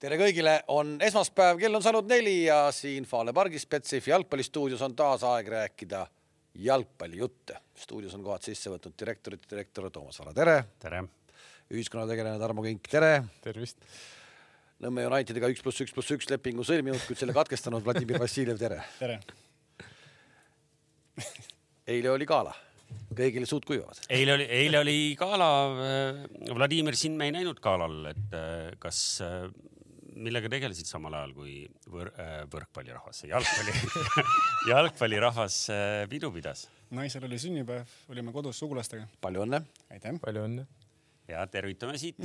tere kõigile, on esmaspäev, kell on saanud neli ja siin Fale pargis Betsafe jalgpallistuudios on taas aeg rääkida jalgpallijutte. stuudios on kohad sisse võtnud direktorid, direktor Toomas Vara, tere! tere! ühiskonnategelane Tarmo Kink, tere! tervist! Nõmme Unitediga üks pluss üks pluss üks lepingu sõlminud, kuid selle katkestanud Vladimir Vassiljev, tere! tere! eile oli gala, kõigil suud kuivavad. eile oli, eile oli gala. Vladimir, sind me ei näinud galal, et kas millega tegelesid samal ajal kui võr, äh, võrkpallirahvas, jalgpalli jalgpallirahvas äh, pidu pidas? naisel oli sünnipäev, olime kodus sugulastega. palju õnne! aitäh! palju õnne! ja tervitame siit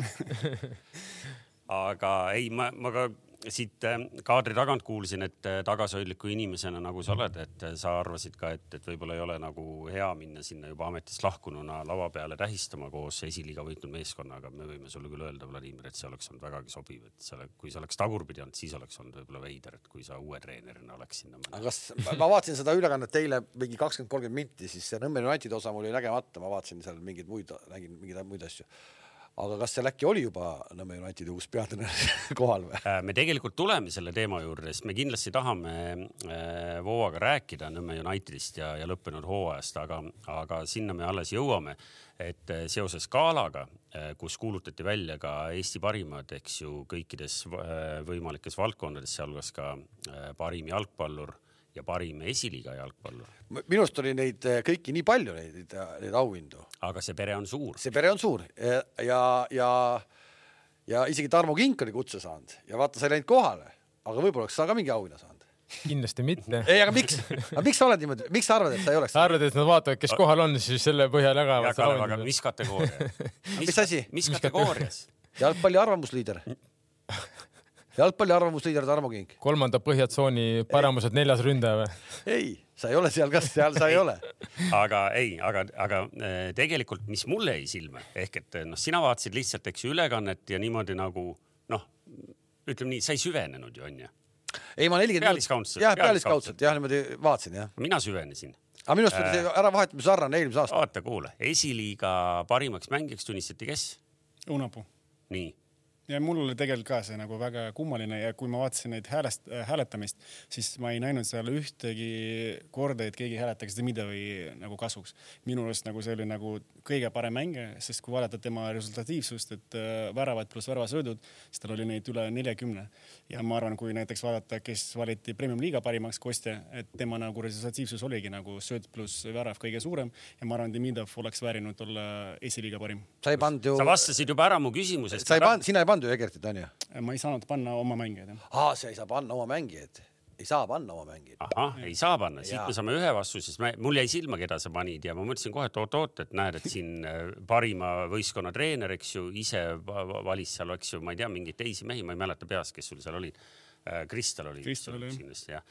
aga ei, ma, ma ka siit äh, kaadri tagant kuulsin, et äh, tagasihoidliku inimesena, nagu sa oled, et äh, sa arvasid ka, et, et võib-olla ei ole nagu hea minna sinna juba ametist lahkununa lava peale tähistama koos esiliiga võitnud meeskonnaga. me võime sulle küll öelda, Vladimir, et see oleks olnud vägagi sobiv, et selle, kui sa oleks tagurpidi olnud, siis oleks olnud võib-olla veider, et kui sa uue treenerina oleks sinna aga kas, ma vaatasin seda ülekannet eile mingi kakskümmend, kolmkümmend minti, siis see Nõmme Unitedi osa mul oli nägemata, ma vaatasin seal mingeid muid, nägin mingeid muid asju aga kas seal äkki oli juba Nõmme Unitedi uus peatreener kohal või? Äh, me tegelikult tuleme selle teema juurde, sest me kindlasti tahame äh, Vooaga rääkida Nõmme Unitedist ja, ja lõppenud hooajast, aga, aga sinna me alles jõuame. et äh, seoses galaga, kus kuulutati välja ka Eesti parimad, eks ju, kõikides võimalikes valdkondades, sealhulgas ka parim jalgpallur ja parim esiliiga jalgpallur. minu arust oli neid eh, kõiki nii palju, neid, neid auhindu. aga see pere on suur. see pere on suur ja, ja, ja, ja isegi Tarmo Kink oli kutse saanud ja vaata, sa ei läinud kohale, aga võib-olla oleks sa ka mingi auhinna saanud kindlasti mitte. ei, aga miks, aga miks sa oled niimoodi, miks sa arvad, et sa ei oleks? sa arvad, et nad vaatavad, kes kohal on, siis selle põhjal jagavad. aga mis kategooria? mis asi? mis kategoorias? jalgpalli arvamusliider jalgpalli arvamusliider Tarmo Kink. kolmanda põhjatsooni paremused neljas ründaja või? ei, sa ei ole seal, kas seal sa ei ole? aga ei, aga, aga äh, tegelikult, mis mulle jäi silma ehk et noh, sina vaatasid lihtsalt, eks ju, ülekannet ja niimoodi nagu noh, ütleme nii, sa ei süvenenud ju onju. ei, ma nelikümmend. pealiskaudselt. jah, pealiskaudselt jah, niimoodi vaatasin jah. mina süvenesin aga minu arust oli see äh, äravahetamine sarnane eelmise aasta. vaata, kuule, esiliiga parimaks mängijaks tunnistati kes? Unapuu. nii ja mul oli tegelikult ka see nagu väga kummaline ja kui ma vaatasin neid häälest äh,, hääletamist, siis ma ei näinud seal ühtegi korda, et keegi hääletaks Demidovi nagu kasuks. minu arust nagu see oli nagu kõige parem mängija, sest kui vaadata tema resultatiivsust, et äh, väravad pluss väravasöödud, siis tal oli neid üle neljakümne. ja ma arvan, kui näiteks vaadata, kes valiti Premium liiga parimaks, Kostja, et tema nagu resultatiivsus oligi nagu sööt pluss värav kõige suurem ja ma arvan, Demidov oleks väärinud olla esiliiga parim. sa ei pannud ju. sa vastasid juba ära mu küsimusest. sa ei pannud, sina ei pannud pannud ju Egertit, onju? ma ei saanud panna oma mängijaid, jah. aa, sa ei saa panna oma mängijaid? ei saa panna oma mängijaid? ahah, ei saa panna, siit me saame ühe vastuse, sest mul jäi silma, keda sa panid ja ma mõtlesin kohe, et oot-oot, et näed, et siin äh, parima võistkonna treener, eks ju, ise valis seal, eks ju, ma ei tea, mingeid teisi mehi, ma ei mäleta peast, kes sul seal olid äh, Kristal oli Kristal oli kindlasti jah.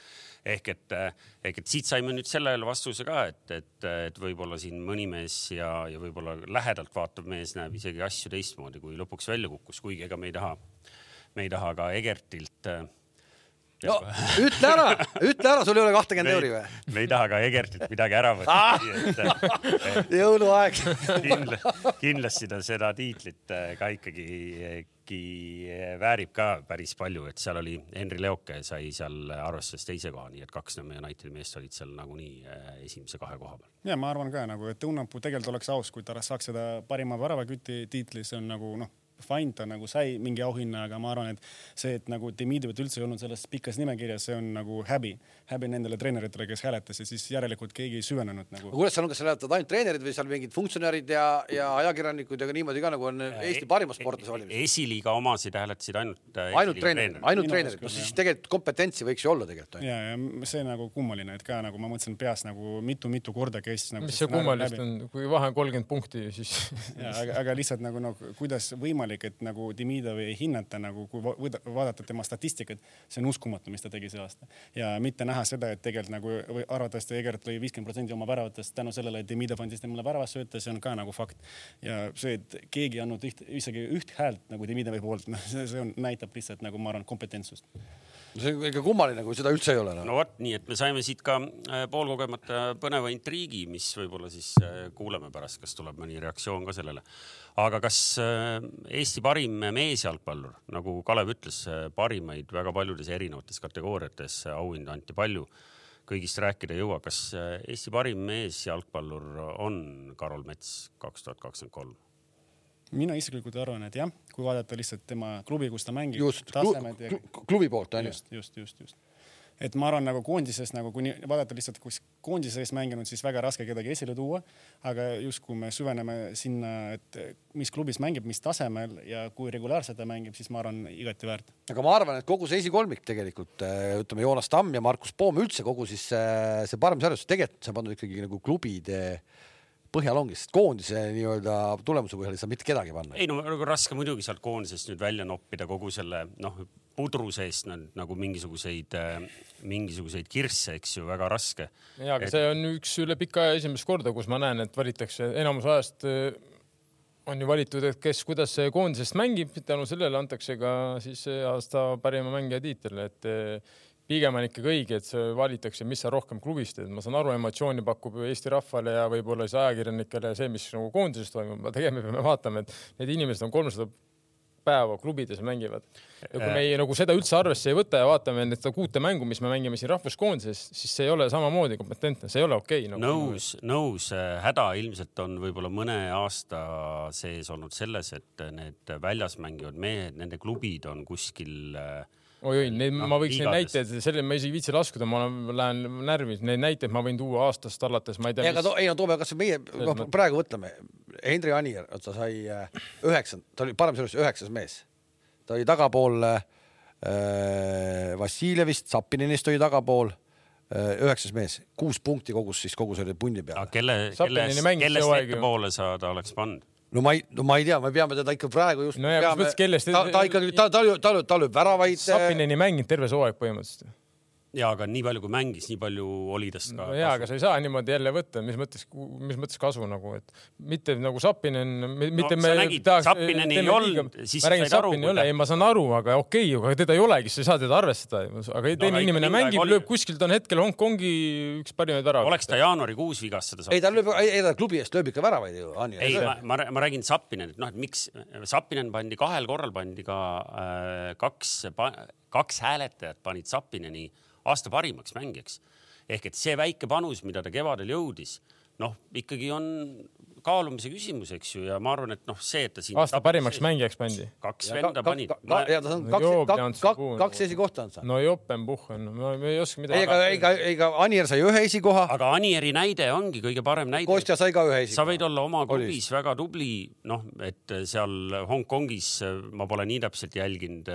ehk et, äh, ehk et siit saime nüüd sellele vastuse ka, et, et, et võib-olla siin mõni mees ja, ja võib-olla lähedalt vaatav mees näeb isegi asju teistmoodi, kui lõpuks välja kukkus, kuigi ega me ei taha me ei taha ka Egertilt äh, no ütle ära, ütle ära, sul ei ole kahtekümmend euri või? me ei taha ka Egertilt midagi ära võtta ah! jõuluaeg kindla, kindlasti ta seda tiitlit ka ikkagi, ikkagi väärib ka päris palju, et seal oli Henri Leoke sai seal arvestuses teise koha, nii et kaks Unitedi meest olid seal nagunii äh, esimese kahe koha peal. ja ma arvan ka nagu, et Õunapuu tegelikult oleks aus, kui ta saaks seda parima väravaküti tiitli, see on nagu noh fine, ta nagu sai mingi auhinna, aga ma arvan, et see, et nagu Demidovit üldse ei olnud selles pikas nimekirjas, see on nagu häbi, häbi nendele treeneritele, kes hääletasid, siis järelikult keegi ei süvenenud nagu. kuidas seal on, kas seal hääletavad ainult treenerid või seal mingid funktsionäärid ja, ja ajakirjanikud ja ka niimoodi ka nagu on Eesti parima sportlase valimised? esiliiga omasid hääletasid ainult äh, ainult treenerid, ainult treenerid, no siis tegelikult kompetentsi võiks ju olla tegelikult. ja, ja see nagu kummaline, et ka nagu ma mõtlesin peas nagu mitu-mitu korda käis nagu. mis see kummalist on, kui vahe on kolmkümmend punkti, siis aga, aga lihtsalt nagu noh, kuidas võimalik võimalik, et nagu Demidovi ei hinnata nagu, kui vaadata tema statistikat, see on uskumatu, mis ta tegi see aasta. ja mitte näha seda, et tegelikult nagu arvatavasti Egert lõi viiskümmend protsenti oma väravatest tänu sellele, et Demidov andis temale väravas sööta, see on ka nagu fakt. ja see, et keegi ei andnud üht, isegi üht häält nagu Demidovi poolt, noh, see on, näitab lihtsalt nagu ma arvan, kompetentsust see on ikka kummaline, kui seda üldse ei ole no.. no vot, nii et me saime siit ka äh, poolkogemata põneva intriigi, mis võib-olla siis äh, kuuleme pärast, kas tuleb mõni reaktsioon ka sellele. aga kas äh, Eesti parim meesjalgpallur, nagu Kalev ütles, parimaid väga paljudes erinevates kategooriates auhindu anti palju, kõigist rääkida ei jõua, kas Eesti parim meesjalgpallur on Karol Mets kaks tuhat kakskümmend kolm? Mina isiklikult arvan, et jah, kui vaadata lihtsalt tema klubi, kus ta mängib. just, klubi poolt on ju. just, just, just, just. et ma arvan, nagu koondises nagu kuni vaadata lihtsalt, kus koondise sees mänginud, siis väga raske kedagi esile tuua. aga just, kui me süveneme sinna, et mis klubis mängib, mis tasemel ja kui regulaarselt ta mängib, siis ma arvan, igati väärt. aga ma arvan, et kogu see esikolmik tegelikult ütleme, Joonas Tamm ja Markus Poom üldse kogu siis see, see parem sarjastus tegelikult see on pandud ikkagi nagu klubide põhjal ongi, sest koondise nii-öelda tulemuse põhjal ei saa mitte kedagi panna. ei no nagu raske muidugi sealt koondisest nüüd välja noppida kogu selle noh, pudru seest nagu mingisuguseid, mingisuguseid kirsse, eks ju, väga raske. ja, aga et... see on üks üle pika aja esimest korda, kus ma näen, et valitakse enamus ajast äh, on ju valitud, et kes, kuidas koondisest mängib, tänu sellele antakse ka siis aasta parima mängija tiitel, et äh, pigem on ikkagi õige, et see valitakse, mis sa rohkem klubis teed, ma saan aru, emotsiooni pakub Eesti rahvale ja võib-olla siis ajakirjanikele see, mis nagu koondises toimub, aga tegelikult me peame vaatama, et need inimesed on kolmsada päeva klubides mängivad. ja kui me ei, nagu seda üldse arvesse ei võta ja vaatame nüüd seda kuute mängu, mis me mängime siin rahvuskoondises, siis see ei ole samamoodi kompetentne, see ei ole okei okay, nagu.. nõus, nõus, häda ilmselt on võib-olla mõne aasta sees olnud selles, et need väljas mängivad mehed, nende klubid on kuskil äh, oi-oi, neid no, ma võiks neid näiteid, selle ma isegi ei viitsi laskuda, ma lähen närvi, neid näiteid ma võin tuua aastast alates, ma ei tea. ei, aga ei no toome kasvõi meie, noh praegu võtame, Hendri Anier, ta sai äh, üheksand, ta oli parem selles üheksas mees. ta oli tagapool äh, Vassiljevist, Zappinenist oli tagapool äh, üheksas mees, kuus punkti kogus siis kogu selle punni peale. kelle, kelles, kellest ettepoole sa ta oleks pannud? No ma ei, no ma ei tea, me peame teda ikka praegu just. no ta, ta ikka, ta, ta, ta, ta, ta lööb väravaid. Sapineni mänginud terve see hooaeg põhimõtteliselt ja aga nii palju kui mängis, nii palju oli tast ka no. ja, aga sa ei saa niimoodi jälle võtta, mis mõttes, mis mõttes kasu nagu, et mitte nagu Sapinen, mitte no, me nägid, tahaks. Sapinen ei olnud, siis ma räägin, Sapinen ei ma saan aru, aga okei okay,, aga teda ei olegi, sa ei saa teda arvestada, aga teine no, inimene mängib, lööb kuskilt, on hetkel Hongkongi üks parimaid väravaid. oleks ta jaanuarikuus vigastada saanud? ei, ta lööb, ei ta klubi eest lööb ikka väravaid ju. ei, ma, ma, ma räägin Sapinen, et noh, et miks Sapinen pandi kahel korral pandi ka äh, kaks, kaks hääletajat panid Sapineni äh, aasta parimaks mängijaks. ehk et see väike panus, mida ta kevadel jõudis, noh, ikkagi on kaalumise küsimus, eks ju, ja ma arvan, et noh, see, et ta siin. aasta parimaks mängijaks pandi. kaks venda panid. ja ta on kaks, kaks, kaks, kaks esikohta on saanud. no Jopenbuchen, ma ei oska midagi. ega, ega, ega Anier sai ühe esikoha. aga Anieri näide ongi kõige parem näide. Kostja sai ka ühe esikoha. sa võid olla oma klubis väga tubli, noh, et seal Hongkongis ma pole nii täpselt jälginud,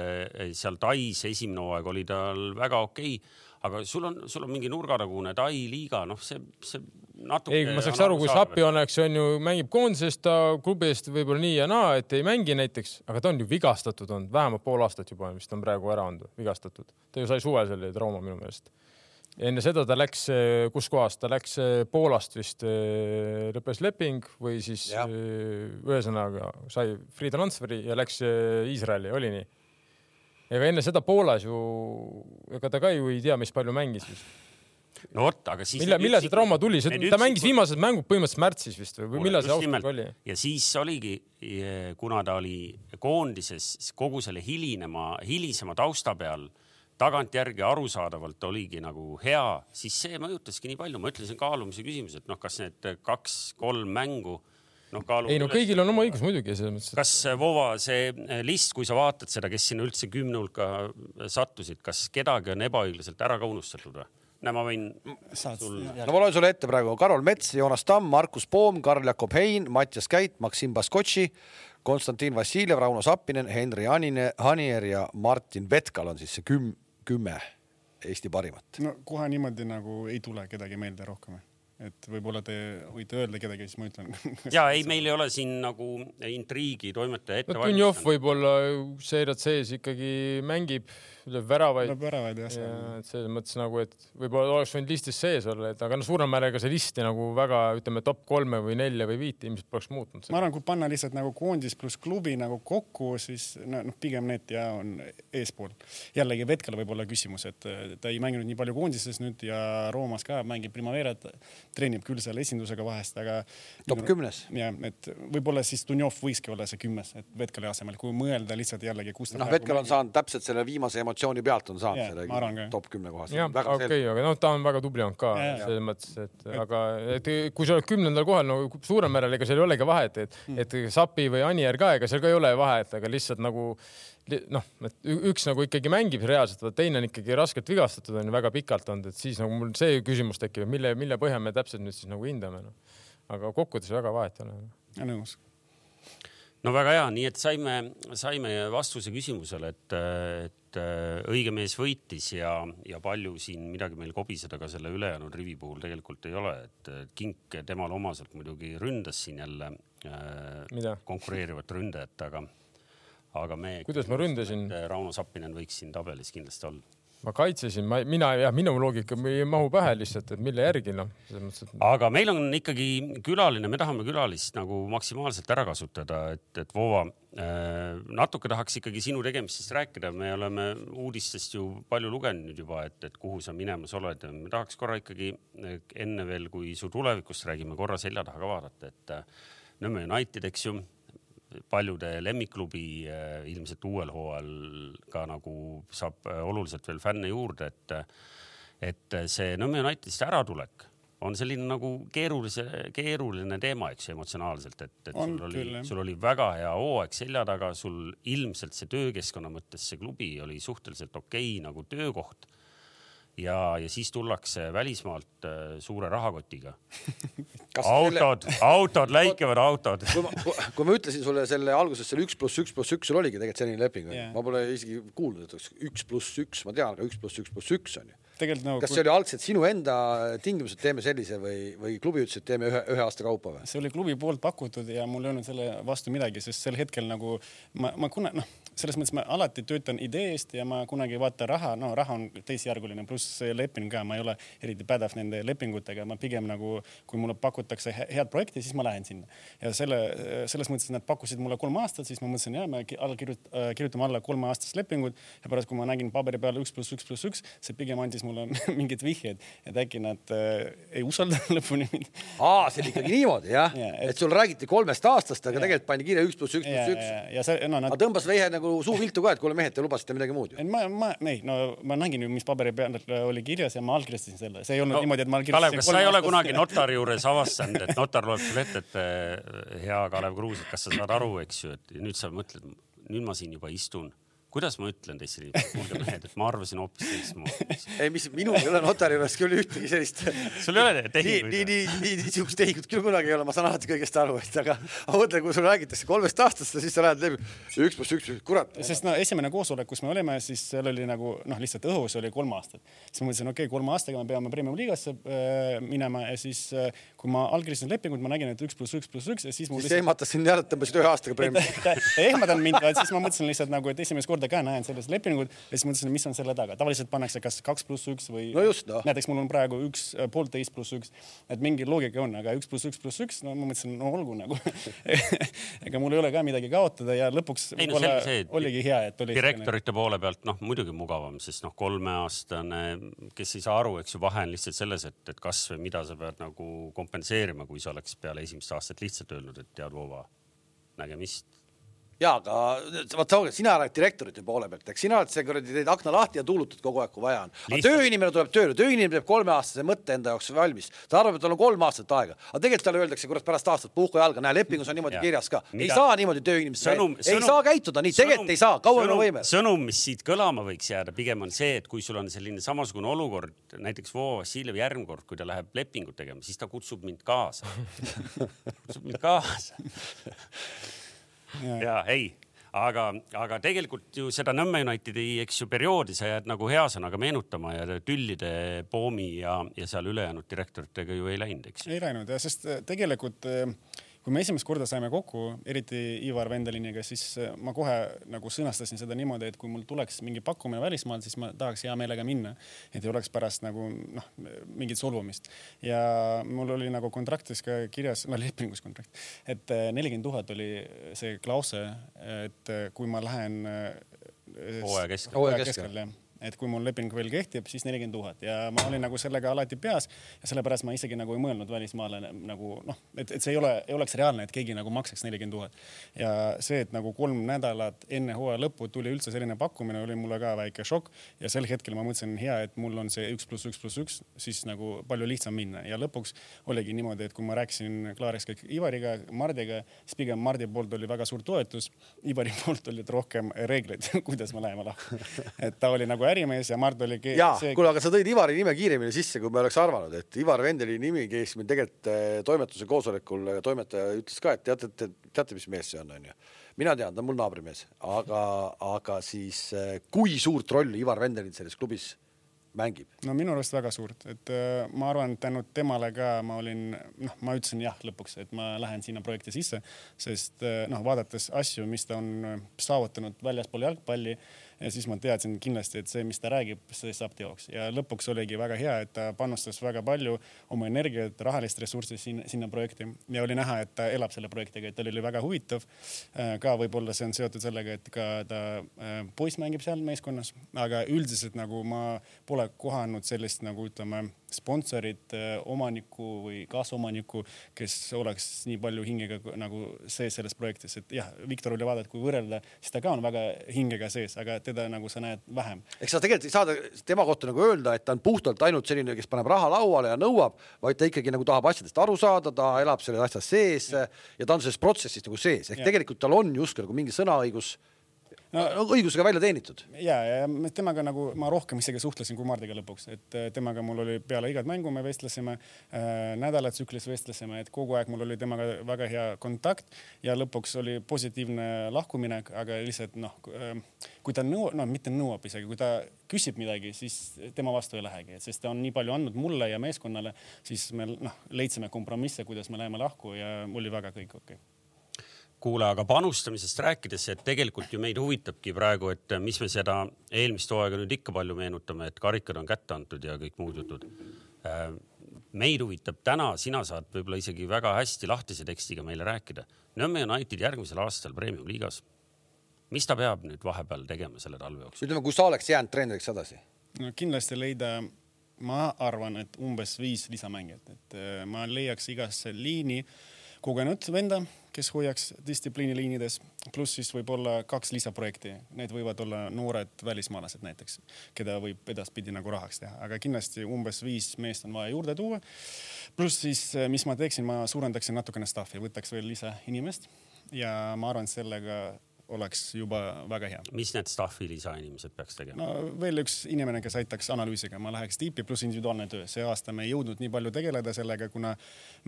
seal Tais esimene hooaeg oli tal väga okei okay aga sul on, sul on mingi nurgatagune Tai liiga, noh, see, see natuke. ei, ma saaks aru, kui Sapi oleks, on ju, mängib koondises, ta klubi eest võib-olla nii ja naa, et ei mängi näiteks, aga ta on ju vigastatud olnud, vähemalt pool aastat juba vist on praegu ära olnud, vigastatud. ta ju sai suvel selle trauma minu meelest. enne seda ta läks, kuskohast, ta läks Poolast vist, lõppes leping või siis ja. ühesõnaga sai free transferi ja läks Iisraeli, oli nii ega enne seda Poolas ju, ega ta ka ju ei tea, mis palju mängis vist. No vot, aga siis. millal, millal see trauma tuli, ta üksikud... mängis viimased mängud põhimõtteliselt märtsis vist või millal see ausalt oli? ja siis oligi, kuna ta oli koondises kogu selle hilinema, hilisema tausta peal tagantjärgi arusaadavalt oligi nagu hea, siis see mõjutaski nii palju, ma ütlesin kaalumise küsimus, et noh, kas need kaks-kolm mängu noh, kaalub. ei no kõigil on oma õigus muidugi selles mõttes. kas äh, Vova, see äh, list, kui sa vaatad seda, kes sinna üldse kümne hulka sattusid, kas kedagi on ebaõiglaselt ära ka unustatud või? Näe, ma võin sul. no ma loen sulle ette praegu Karol Mets, Joonas Tamm, Markus Poom, Karl-Jakob Hein, Mattias Käit, Maksim Baskotši, Konstantin Vassiljev, Rauno Sappinen, Henri Anine, Hanier ja Martin Vetkal on siis see küm-, kümme Eesti parimat. no kohe niimoodi nagu ei tule kedagi meelde rohkem et võib-olla te võite öelda kedagi, siis ma ütlen. ja ei, meil ei ole siin nagu intriigi toimetaja ette no Dunjov võib-olla seirad sees ikkagi mängib lööb väravaid. lööb väravaid jah. ja et selles mõttes nagu, et võib-olla oleks võinud listis sees olla, et aga no suurel määral ega see listi nagu väga ütleme top kolme või nelja või viite ilmselt poleks muutnud. ma arvan, kui panna lihtsalt nagu koondis pluss klubi nagu kokku, siis noh, pigem need ja on eespool. jällegi Vetkal võib olla küsimus, et ta ei mänginud nii palju koondises nüüd ja Roomas ka mängib Primaverat, treenib küll seal esindusega vahest, aga. top kümnes. jah, et võib-olla siis Dunjov võikski olla see kümnes, et Vetkali asemel, kui mõelda lihtsalt jällegi, kus ta. noh, Vetkal on saanud täpselt selle viimase emotsiooni emotsiooni pealt on saanud yeah, selle top kümne kohast. jah, okei okay,, aga noh, ta on väga tubli olnud ka yeah, selles mõttes, et aga et kui sa oled kümnendal kohal, no suurel määral ega seal ei olegi vahet, et mm., et Sapi või Anier ka, ega seal ka ei ole vahet, aga lihtsalt nagu noh, et üks nagu ikkagi mängib reaalselt, teine on ikkagi raskelt vigastatud, on ju väga pikalt olnud, et siis nagu mul see küsimus tekib, mille, mille põhjal me täpselt nüüd siis nagu hindame no.. aga kokkuvõttes väga vahet ei ole. nõus no väga hea, nii et saime, saime vastuse küsimusele, et, et äh, õige mees võitis ja, ja palju siin midagi meil kobiseda ka selle ülejäänud rivi puhul tegelikult ei ole, et Kink temale omaselt muidugi ründas siin jälle äh, konkureerivat ründajat, aga, aga me. kuidas ma ründasin? Rauno Sappinen võiks siin tabelis kindlasti olla ma kaitsesin, ma, mina ja minu loogika ei mahu pähe lihtsalt, et mille järgi noh, selles mõttes et.... aga meil on ikkagi külaline, me tahame külalist nagu maksimaalselt ära kasutada, et, et Voova äh, natuke tahaks ikkagi sinu tegemistest rääkida, me oleme uudistest ju palju lugenud juba, et, et kuhu sa minemas oled ja me tahaks korra ikkagi enne veel, kui su tulevikust räägime, korra selja taha ka vaadata, et äh, Nõmme United, eks ju paljude lemmikklubi eh, ilmselt uuel hooajal ka nagu saab eh, oluliselt veel fänne juurde, et, et see Nõmme Unitedist äratulek on selline nagu keerulise, keeruline teema, eks emotsionaalselt, et, et on, sul oli, sul oli väga hea hooaeg selja taga, sul ilmselt see töökeskkonna mõttes see klubi oli suhteliselt okei okay, nagu töökoht ja, ja siis tullakse välismaalt äh, suure rahakotiga autod selle..., autod, läikevad autod. kui ma, kui ma ütlesin sulle selle alguses selle üks pluss üks pluss üks, sul oligi tegelikult selline leping yeah., ma pole isegi kuulnud, et oleks üks pluss üks, ma tean, aga üks pluss üks pluss üks on ju tegelikult nagu kas see oli algselt sinu enda tingimused, teeme sellise või, või klubi ütles, et teeme ühe, ühe aasta kaupa või? see oli klubi poolt pakutud ja mul ei olnud selle vastu midagi, sest sel hetkel nagu ma, ma kuna noh, selles mõttes ma alati töötan idee eest ja ma kunagi ei vaata raha, no raha on teisjärguline, pluss leping ka, ma ei ole eriti pädev nende lepingutega, ma pigem nagu, kui mulle pakutakse head projekti, siis ma lähen sinna. ja selle, selles mõttes, et nad pakkusid mulle kolm aastat, siis ma mõtlesin, ja me alla kirjut-, kirjutame alla kolmeaastast lepingut ja pärast, kui ma nägin paberi peal üks pluss üks pluss üks, see pigem andis mulle mingid vihjed, et äkki nad äh, ei usalda lõpuni mind. aa, see oli ikkagi niimoodi jah ja,, et... et sul räägiti kolmest aastast, aga ja. tegelikult pandi kirja üks pluss üks pluss üks. ja see, no nad. aga tõmbas vehe nagu suu viltu ka, et kuule mehed, te lubasite midagi muud ju. ma, ma, ei, no ma nägin ju, mis paberi peal oli kirjas ja ma allkirjastasin selle, see ei olnud no, niimoodi, et ma allkirjastasin. Kalev, kas sa ei ole kunagi notari juures avastanud, et notar loeb sulle ette, et äh, hea Kalev Kruus, et kas sa saad aru, eks ju, et nüüd sa mõtled, nüüd ma siin juba istun kuidas ma ütlen teistele kuulge mehed, et ma arvasin hoopis teistmoodi. ei, mis minul ei ole notari juures küll ühtegi sellist. sul ei ole tehinguid? nii, nii, nii, nii niisugust tehingut küll kunagi ei ole, ma saan alati kõigest aru, et aga ma mõtlen, kui sulle räägitakse kolmest aastast ja siis sa lähed läbi üks pluss üks, kurat. sest no esimene koosolek, kus me olime, siis seal oli nagu noh, lihtsalt õhus oli kolm aastat. siis ma mõtlesin, okei okay,, kolme aastaga me peame premium liigasse äh, minema ja siis äh, kui ma allkirjastasin lepingut, ma nägin, et üks pluss üks pluss üks ja siis mul. siis lihtsalt... ehmatas sind jälle, tõmbasid ühe aastaga premium. ta ei ehmatanud mind, siis ma mõtlesin lihtsalt nagu, et esimest korda ka näen selles lepingut ja siis mõtlesin, mis on selle taga. tavaliselt pannakse kas kaks pluss üks või no just, no. näiteks mul on praegu üks äh, poolteist pluss üks, et mingi loogika on, aga üks pluss üks pluss üks, no ma mõtlesin, no olgu nagu ega mul ei ole ka midagi kaotada ja lõpuks ei, no, see, oligi hea, et oli. direktorite poole pealt noh, muidugi mugavam, sest noh, kolmeaastane, kes ei saa aru, eks ju, vahe on lihtsalt selles, et, et kas või mida sa pead nagu kompenseerima, kui sa oleks peale esimest aastat lihtsalt öelnud, et tead, Voova, nägemist ja aga vaata, sina oled direktorite poole pealt, eks sina oled see kuradi, teed akna lahti ja tuulutad kogu aeg, kui vaja on. aga tööinimene tuleb tööle, tööinimene teeb kolmeaastase mõtte enda jaoks valmis, ta arvab, et tal on kolm aastat aega, aga tegelikult talle öeldakse, kurat, pärast aastat puhka jalga, näe, lepingus on niimoodi ja. kirjas ka. ei saa niimoodi tööinimest, ei sõnum, saa käituda nii, tegelikult ei saa, kaua me võime. sõnum, mis siit kõlama võiks jääda, pigem on see, et kui sul on selline samasugune olukord, näiteks Vo Vassiljev järgmine kord, kui ta läheb lepingut tegema, siis ta kutsub mind kaasa kutsub mind kaasa ja ei aga, aga tegelikult ju seda Nõmme Unitedi, eks ju, perioodi sa jääd nagu hea sõnaga meenutama ja Tüllide, Poomi ja, ja seal ülejäänud direktoritega ju ei läinud, eks. ei läinud jah, sest tegelikult äh, kui me esimest korda saime kokku, eriti Ivar Vendeliniga, siis äh, ma kohe nagu sõnastasin seda niimoodi, et kui mul tuleks mingi pakkumine välismaalt, siis ma tahaks hea meelega minna. et ei oleks pärast nagu noh, mingit solvumist. ja mul oli nagu kontraktis ka kirjas, no lepingus kontrakt, et äh, nelikümmend tuhat oli see klause, et äh, kui ma lähen hooaja keskel. hooaja keskel jah et kui mul leping veel kehtib, siis nelikümmend tuhat ja ma olin nagu sellega alati peas ja sellepärast ma isegi nagu ei mõelnud välismaale nagu noh, et, et see ei ole, ei oleks reaalne, et keegi nagu maksaks nelikümmend tuhat. ja see, et nagu kolm nädalat enne hooaja lõppu tuli üldse selline pakkumine, oli mulle ka väike šokk ja sel hetkel ma mõtlesin, hea, et mul on see üks pluss üks pluss üks, siis nagu palju lihtsam minna ja lõpuks oligi niimoodi, et kui ma rääkisin klaariks kõik Ivariga, Mardiga, siis pigem Mardi poolt oli väga suur toetus, Ivari poolt olid rohkem reeglid kuidas me läheme lahku. et ta oli nagu ärimees ja Mart oli. ja see..., kuule, aga sa tõid Ivari nime kiiremini sisse, kui me oleks arvanud, et Ivar Vendeli nimi käis meil tegelikult eh, toimetuse koosolekul, toimetaja ütles ka, et teate, te, teate, mis mees see on, onju. mina tean, ta on mul naabrimees, aga, aga siis eh, kui suurt rolli Ivar Vendelil selles klubis mängib? no minu arust väga suurt, et äh, ma arvan, et tänu temale ka ma olin, noh, ma ütlesin jah lõpuks, et ma lähen sinna projekti sisse, sest äh, noh, vaadates asju, mis ta on saavutanud väljaspool jalgpalli ja siis ma teadsin kindlasti, et see, mis ta räägib, see saab teoks. Ja lõpuks oligi väga hea, et ta panustas väga palju oma energiat, rahalist ressurssi sinna, sinna projekti. Ja oli näha, et ta elab selle projektiga, et tal oli väga huvitav. Äh, ka võib-olla see on seotud sellega, et ka ta äh, poiss mängib seal meeskonnas, aga üldiselt nagu ma pole kohanud sellist nagu ütleme sponsorit, äh, omanikku või kaasomanikku, kes oleks nii palju hingega nagu sees selles projektis, et jah, Viktor oli vaadata, kui võrrelda, siis ta ka on väga hingega sees, aga teda nagu sa näed vähem. eks sa tegelikult ei saa tema kohta nagu öelda, et ta on puhtalt ainult selline, kes paneb raha lauale ja nõuab, vaid ta ikkagi nagu tahab asjadest aru saada, ta elab selles asjas sees ja, ja ta on selles protsessis nagu sees, ehk ja. tegelikult tal on justkui nagu mingi sõnaõigus no, õigusega välja teenitud. ja, ja temaga nagu ma rohkem isegi suhtlesin kui Mardiga lõpuks, et äh, temaga mul oli peale igat mängu me vestlesime äh,, nädalatsüklis vestlesime, et kogu aeg mul oli temaga väga hea kontakt ja lõpuks oli positiivne lahkuminek, aga lihtsalt noh äh,, kui ta nõuab, no mitte nõuab isegi, kui ta küsib midagi, siis tema vastu ei lähegi, sest ta on nii palju andnud mulle ja meeskonnale, siis me noh, leidsime kompromisse, kuidas me läheme lahku ja oli väga kõik okei. okay kuule, aga panustamisest rääkides, et tegelikult ju meid huvitabki praegu, et mis me seda eelmist hooaega nüüd ikka palju meenutame, et karikad on kätte antud ja kõik muud jutud. Äh, meid huvitab täna, sina saad võib-olla isegi väga hästi lahtise tekstiga meile rääkida. Nõmme United järgmisel aastal Premium liigas. mis ta peab nüüd vahepeal tegema selle talve jooksul? ütleme, kui sa oleks jäänud treeneriks edasi? no kindlasti leida, ma arvan, et umbes viis lisamängijat, et äh, ma leiaks igasse liini kogenud venda kes hoiaks distsipliini liinides, pluss siis võib-olla kaks lisaprojekti, need võivad olla noored välismaalased näiteks, keda võib edaspidi nagu rahaks teha, aga kindlasti umbes viis meest on vaja juurde tuua. pluss siis, mis ma teeksin, ma suurendaksin natukene staff'i, võtaks veel lisainimest ja ma arvan, sellega oleks juba väga hea. mis need staff'i lisainimesed peaks tegema? no veel üks inimene, kes aitaks analüüsiga, ma läheks tiipi pluss individuaalne töö. see aasta me ei jõudnud nii palju tegeleda sellega, kuna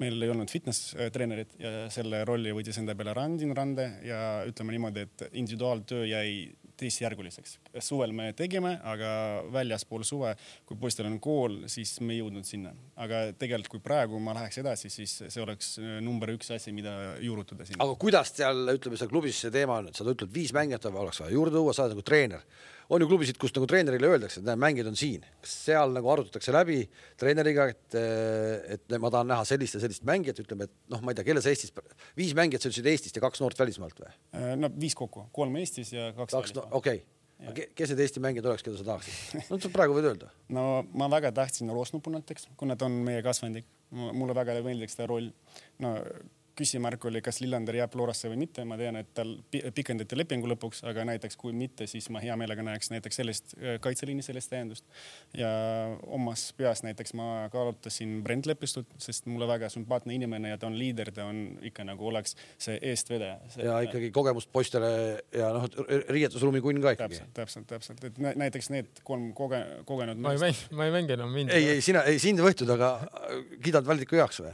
meil ei olnud fitness treenerit ja selle rolli võttis enda peale Randin Rande ja ütleme niimoodi, et individuaaltöö jäi teisjärguliseks. suvel me tegime, aga väljaspool suve, kui poistel on kool, siis me ei jõudnud sinna. aga tegelikult, kui praegu ma läheks edasi, siis see oleks number üks asi, mida juurutada sinna. aga kuidas seal, ütleme seal klubis see teema on, et sa ütled viis mängijat oleks vaja juurde tuua, sa oled nagu treener on ju klubisid, kus nagu treenerile öeldakse, et näe, mängijad on siin. kas seal nagu arutatakse läbi treeneriga, et, et ma tahan näha sellist ja sellist mängijat, ütleme, et noh, ma ei tea, kelles Eestis, viis mängijat, sa ütlesid Eestist ja kaks noort välismaalt või? Äh, no viis kokku, kolm Eestis ja kaks, kaks välismaalt no,. okei okay. kes need Eesti mängijad oleks, keda sa tahaksid? no sa praegu võid öelda. no ma väga tahtsin Rosnupu näiteks, kuna ta on meie kasvandik. mulle väga meeldiks ta roll. no küsimärk oli, kas Lillander jääb Florasse või mitte, ma tean, et tal pikendati lepingu lõpuks, aga näiteks kui mitte, siis ma hea meelega näeks näiteks sellist äh, kaitseliini sellist täiendust. ja omas peas näiteks ma kaalutasin Brent Lepistut, sest mulle väga sümpaatne inimene ja ta on liider, ta on ikka nagu oleks see eestvedaja. ja ikkagi kogemust poistele ja noh, riietusruumi kunn ka ikkagi. täpselt, täpselt, täpselt, et näiteks need kolm koge-, kogenud. ma ei mängi, ma ei mängi enam mind. ei, ei sina, ei sind võetud, aga kiidad Valdiku heaks või?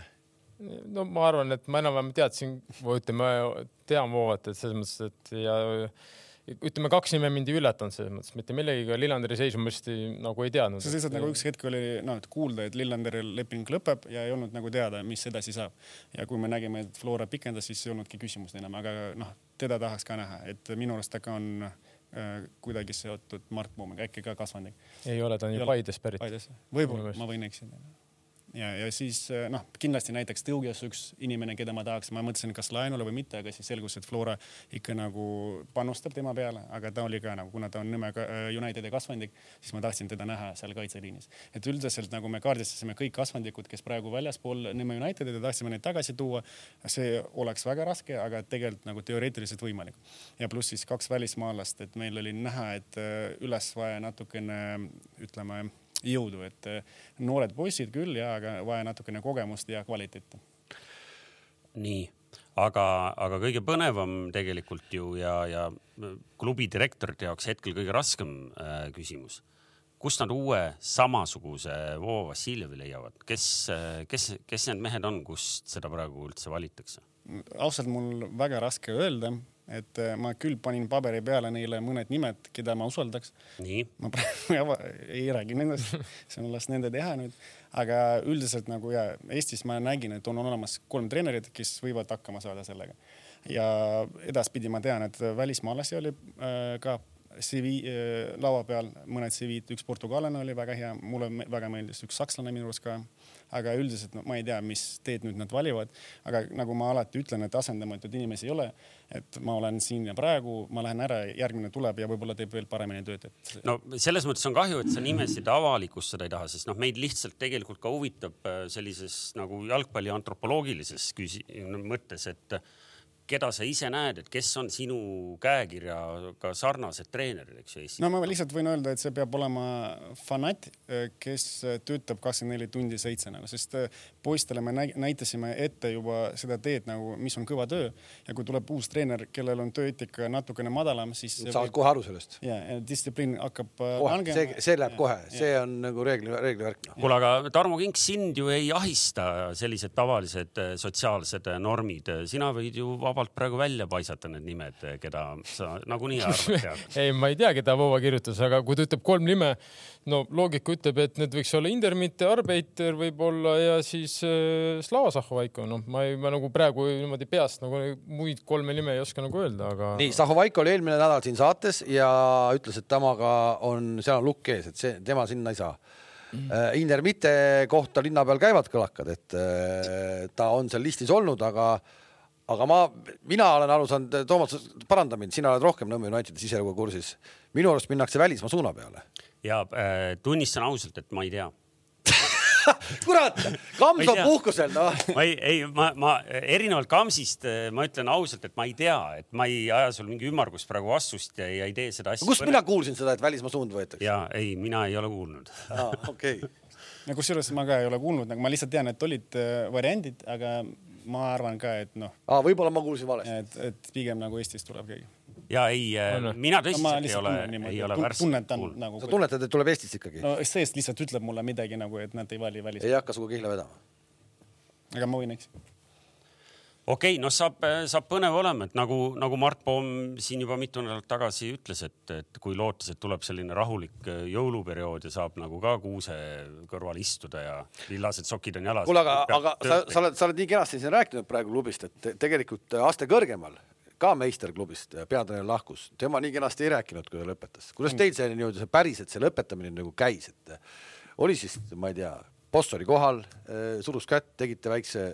No ma arvan, et ma enam-vähem teadsin, ütleme, tean Voovat, et selles mõttes, et ja ütleme, kaks nime mind ei üllatanud selles mõttes, mitte millegagi, Lillanderi seisu ma hästi nagu ei teadnud. see lihtsalt nagu üks hetk oli noh, et kuulda, et Lillanderil leping lõpeb ja ei olnud nagu teada, mis edasi saab. ja kui me nägime, et Flora pikendas, siis ei olnudki küsimust enam, aga noh, teda tahaks ka näha, et minu arust ta ka on äh, kuidagi seotud Mart Poomiga, äkki ka kasvanud. ei ole, ta on ju Paides pärit. Paides, võib-olla, ma võin eksida ja, ja siis eh, noh, kindlasti näiteks Tõuges üks inimene, keda ma tahaks, ma mõtlesin, kas laenule või mitte, aga siis selgus, et Flora ikka nagu panustab tema peale, aga ta oli ka nagu, kuna ta on Nõmme eh, Unitedi kasvandik, siis ma tahtsin teda näha seal kaitseliinis. et üldiselt nagu me kaardistasime kõik kasvandikud, kes praegu väljaspool Nõmme Unitedit ja tahtsime neid tagasi tuua. see oleks väga raske, aga tegelikult nagu teoreetiliselt võimalik. ja pluss siis kaks välismaalast, et meil oli näha, et eh, üles vaja natukene ütleme jõudu, et eh, noored poisid küll ja, aga vaja natukene kogemust ja kvaliteeti. nii, aga, aga kõige põnevam tegelikult ju ja, ja klubi direktorite jaoks hetkel kõige raskem äh, küsimus. kust nad uue samasuguse Vovo Vassiljevi leiavad, kes, kes, kes need mehed on, kust seda praegu üldse valitakse? ausalt, mul väga raske öelda et äh, ma küll panin paberi peale neile mõned nimed, keda ma usaldaks. ma praegu ei räägi nendest, see on las nende teha nüüd, aga üldiselt nagu ja Eestis ma nägin, et on olemas kolm treenerit, kes võivad hakkama saada sellega. ja edaspidi ma tean, et välismaalasi oli äh, ka CV äh, laua peal, mõned CV-d, üks portugallane oli väga hea, mulle väga meeldis, üks sakslane minu arust ka aga üldiselt no, ma ei tea, mis teed nüüd nad valivad, aga nagu ma alati ütlen, et asendamatuid inimesi ei ole. et ma olen siin ja praegu, ma lähen ära, järgmine tuleb ja võib-olla teeb veel paremini tööd, et. no selles mõttes on kahju, et sa nimesid avalikustada ei taha, sest noh, meid lihtsalt tegelikult ka huvitab äh, sellises nagu jalgpalli antropoloogilises küsi-, mõttes, et keda sa ise näed, et kes on sinu käekirjaga sarnased treenerid, eks ju Eestis? no ma lihtsalt võin öelda, et see peab olema fanat, kes töötab kakskümmend neli tundi seitse nagu, sest poistele me näitasime ette juba seda teed nagu, mis on kõva töö ja kui tuleb uus treener, kellel on tööeetika natukene madalam, siis. saavad kohe aru sellest. ja, ja distsipliin hakkab äh, langema. see, see läheb kohe, see on nagu reegli, reeglivärk no.. kuule, aga Tarmo Kink, sind ju ei ahista sellised tavalised äh, sotsiaalsed normid, sina võid ju vabalt praegu välja paisata need nimed, keda sa nagunii arvad tead ei, ma ei tea, keda Vova kirjutas, aga kui ta ütleb kolm nime, no loogika ütleb, et need võiks olla Indermitte, Arbeiter võib-olla ja siis äh, Slava Zahhovaiko, noh, ma ei, ma nagu praegu niimoodi peast nagu muid kolme nime ei oska nagu öelda, aga. nii, Zahhovaiko oli eelmine nädal siin saates ja ütles, et temaga on, seal on lukk ees, et see, tema sinna ei saa mm.. Inder Mitte kohta linna peal käivad kõlakad, et äh, ta on seal listis olnud, aga aga ma, mina olen aru saanud, Toomas, paranda mind, sina oled rohkem Nõmme Unitedi siselugu kursis. minu arust minnakse välismaa suuna peale. ja äh, tunnistan ausalt, et ma ei tea kurat, Kams on puhkusel, noh. ma ei, ei, ma, ma erinevalt Kamsist, äh, ma ütlen ausalt, et ma ei tea, et ma ei aja sul mingi ümmargust praegu vastust ja, ja ei tee seda asja. kust mina kuulsin seda, et välismaa suund võetakse? ja ei, mina ei ole kuulnud. okei. no kusjuures ma ka ei ole kuulnud, nagu ma lihtsalt tean, et olid äh, variandid, aga ma arvan ka, et noh. võib-olla ma kuulsin valesti. et, et pigem nagu Eestist tuleb keegi. Ja ei no,, mina tõsiselt no, ei ole, ei ole värske kuulnud. Nagu, sa tunnetad, et tuleb Eestist ikkagi? no seest lihtsalt ütleb mulle midagi nagu, et nad ei vali välis. ei hakka sinuga kihla vedama? aga ma võin eksida okei okay,, noh, saab, saab põnev olema, et nagu, nagu Mart Poom siin juba mitu nädalat tagasi ütles, et, et kui lootes, et tuleb selline rahulik äh, jõuluperiood ja saab nagu ka kuuse kõrval istuda ja lillased sokid on jalas. kuule, aga, aga sa, sa oled, sa oled nii kenasti siin rääkinud praegu klubist, et tegelikult aste kõrgemal ka meisterklubist peatreener lahkus, tema nii kenasti ei rääkinud, kui ta lõpetas. kuidas teil see nii-öelda see päriselt see lõpetamine nagu käis, et oli siis, ma ei tea, boss oli kohal, äh, surus kätt, tegite väikse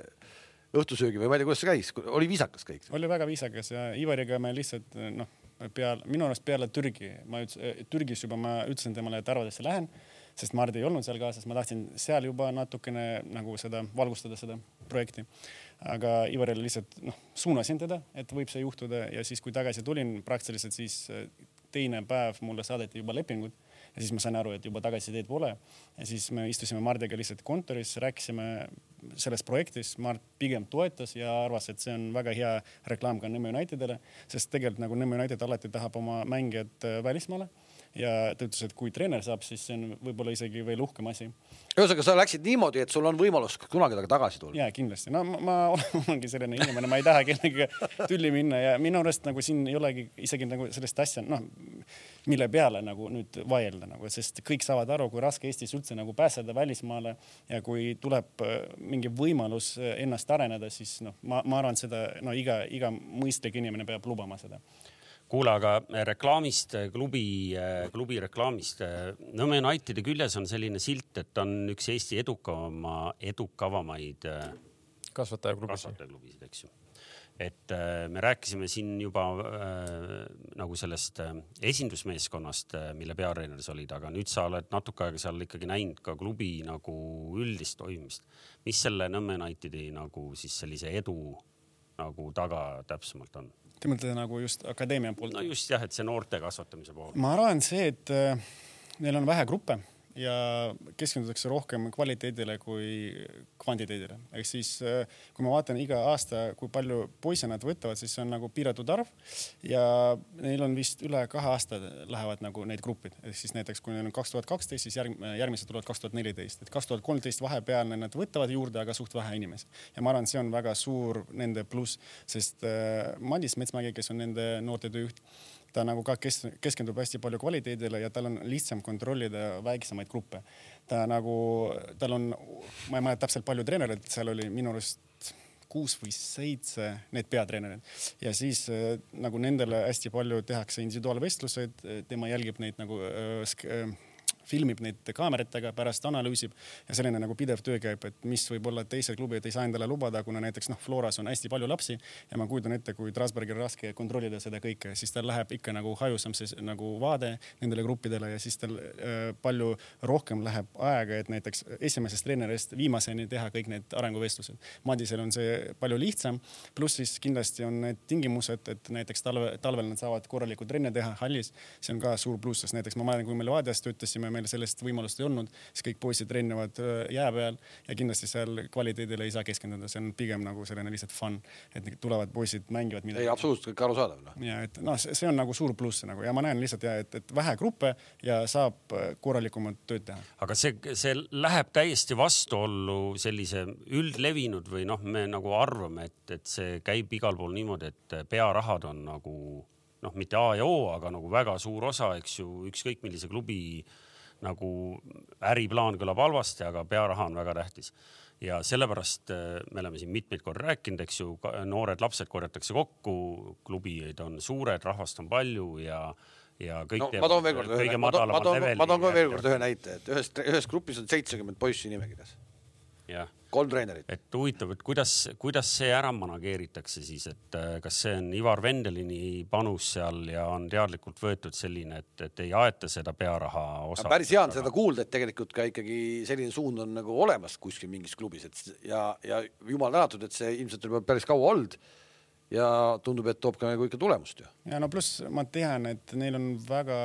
õhtusöögi või ma ei tea, kuidas see käis, oli viisakas kõik? oli väga viisakas ja Ivariga me lihtsalt noh, peale, minu arust peale Türgi, ma ütlesin, Türgis juba ma ütlesin temale, et Arvadesse lähen, sest Mart ei olnud seal kaasas, ma tahtsin seal juba natukene nagu seda valgustada, seda projekti. Aga Ivarile lihtsalt noh, suunasin teda, et võib see juhtuda ja siis, kui tagasi tulin, praktiliselt siis teine päev mulle saadeti juba lepingud ja siis ma sain aru, et juba tagasisidet pole. ja siis me istusime Mardiga lihtsalt kontoris, rääkisime sellest projektist. Mart pigem toetas ja arvas, et see on väga hea reklaam ka Nõmme Unitedile, sest tegelikult nagu Nõmme United alati tahab oma mängijad äh, välismaale ja ta ütles, et kui treener saab, siis see on võib-olla isegi veel uhkem asi. ühesõnaga, sa läksid niimoodi, et sul on võimalus kunagi tagasi tulla. ja kindlasti, no ma, ma olengi selline inimene, ma ei taha kellegagi tülli minna ja minu arust nagu siin ei olegi isegi nagu sellist asja, noh, mille peale nagu nüüd vaielda nagu, sest kõik saavad aru, kui raske Eestis üldse nagu pääseda välismaale ja kui tuleb äh, mingi võimalus äh, ennast areneda, siis noh, ma, ma arvan, seda no iga, iga mõistlik inimene peab lubama seda kuule, aga reklaamist, klubi, klubi reklaamist. Nõmme Unitedi küljes on selline silt, et on üks Eesti edukama, edukavamaid kasvatajaklubisid, kasvatajaklubisid, eks ju et äh, me rääkisime siin juba äh, nagu sellest äh, esindusmeeskonnast, äh, mille peatreener sa olid, aga nüüd sa oled natuke aega seal ikkagi näinud ka klubi nagu üldist toimimist. mis selle Nõmme Unitedi nagu siis sellise edu nagu taga täpsemalt on? Te mõtlete nagu just akadeemia poolt? no just jah, et see noorte kasvatamise pool. ma arvan, see, et äh, neil on vähe gruppe ja keskendutakse rohkem kvaliteedile kui kvantiteedile. ehk siis äh, kui ma vaatan iga aasta, kui palju poisse nad võtavad, siis see on nagu piiratud arv ja neil on vist üle kahe aasta lähevad nagu need grupid, ehk siis näiteks kui neil on kaks tuhat kaksteist, siis järg, järgmised tulevad kaks tuhat neliteist, et kaks tuhat kolmteist vahepealne nad võtavad juurde, aga suht vähe inimesi. ja ma arvan, see on väga suur nende pluss, sest äh, Madis Metsmägi, kes on nende noortetöö juht ta nagu ka kes, keskendub hästi palju kvaliteedile ja tal on lihtsam kontrollida väiksemaid gruppe. ta nagu, tal on, ma ei mäleta täpselt palju treenereid, seal oli minu arust kuus või seitse need peatreenerid ja siis äh, nagu nendele hästi palju tehakse individuaalvestlused, tema jälgib neid nagu äh, filmib neid kaameratega, pärast analüüsib ja selline nagu pidev töö käib, et mis võib-olla teised klubid ei saa endale lubada, kuna näiteks noh, Floras on hästi palju lapsi ja ma kujutan ette, kui Trasbergil raske kontrollida seda kõike, siis tal läheb ikka nagu hajusam see nagu vaade nendele gruppidele ja siis tal äh, palju rohkem läheb aega, et näiteks esimesest treenerist viimaseni teha kõik need arenguvestlused. Madisel on see palju lihtsam, pluss siis kindlasti on need tingimused, et näiteks talve, talvel nad saavad korralikku trenne teha hallis, see on ka suur pluss, sest näiteks ma mäletan, kui me Levadias töötasime, meil sellist võimalust ei olnud, siis kõik poisid trennivad äh, jää peal ja kindlasti seal kvaliteedile ei saa keskenduda, see on pigem nagu selline lihtsalt fun, et tulevad poisid, mängivad midagi. ei, absoluutselt kõik arusaadav no.. ja et noh, see on nagu suur pluss nagu ja ma näen lihtsalt ja et, et vähe gruppe ja saab äh, korralikumat tööd teha. aga see, see läheb täiesti vastuollu sellise üldlevinud või noh, me nagu arvame, et, et see käib igal pool niimoodi, et pearahad on nagu noh, mitte A ja O, aga nagu väga suur osa, eks ju, ükskõik millise klubi äh, nagu äriplaan kõlab halvasti, aga pearaha on väga tähtis. ja sellepärast äh, me oleme siin mitmeid kordi rääkinud, eks ju, noored lapsed korjatakse kokku, klubid on suured, rahvast on palju ja ja kõik no, ma toon veel kord ühe, ma toon, ma toon, ma toon ka veel kord ühe näite, et ühes, ühes grupis on seitsekümmend poissi nimekirjas. jah kolm treenerit. et huvitav, et kuidas, kuidas see ära manageeritakse siis, et äh, kas see on Ivar Vendelini panus seal ja on teadlikult võetud selline, et, et ei aeta seda pearaha osa? päris hea on seda kuulda, et tegelikult ka ikkagi selline suund on nagu olemas kuskil mingis klubis, et ja, ja jumal tänatud, et see ilmselt on päris kaua olnud ja tundub, et toob ka nagu ikka tulemust ju. ja no pluss ma tean, et neil on väga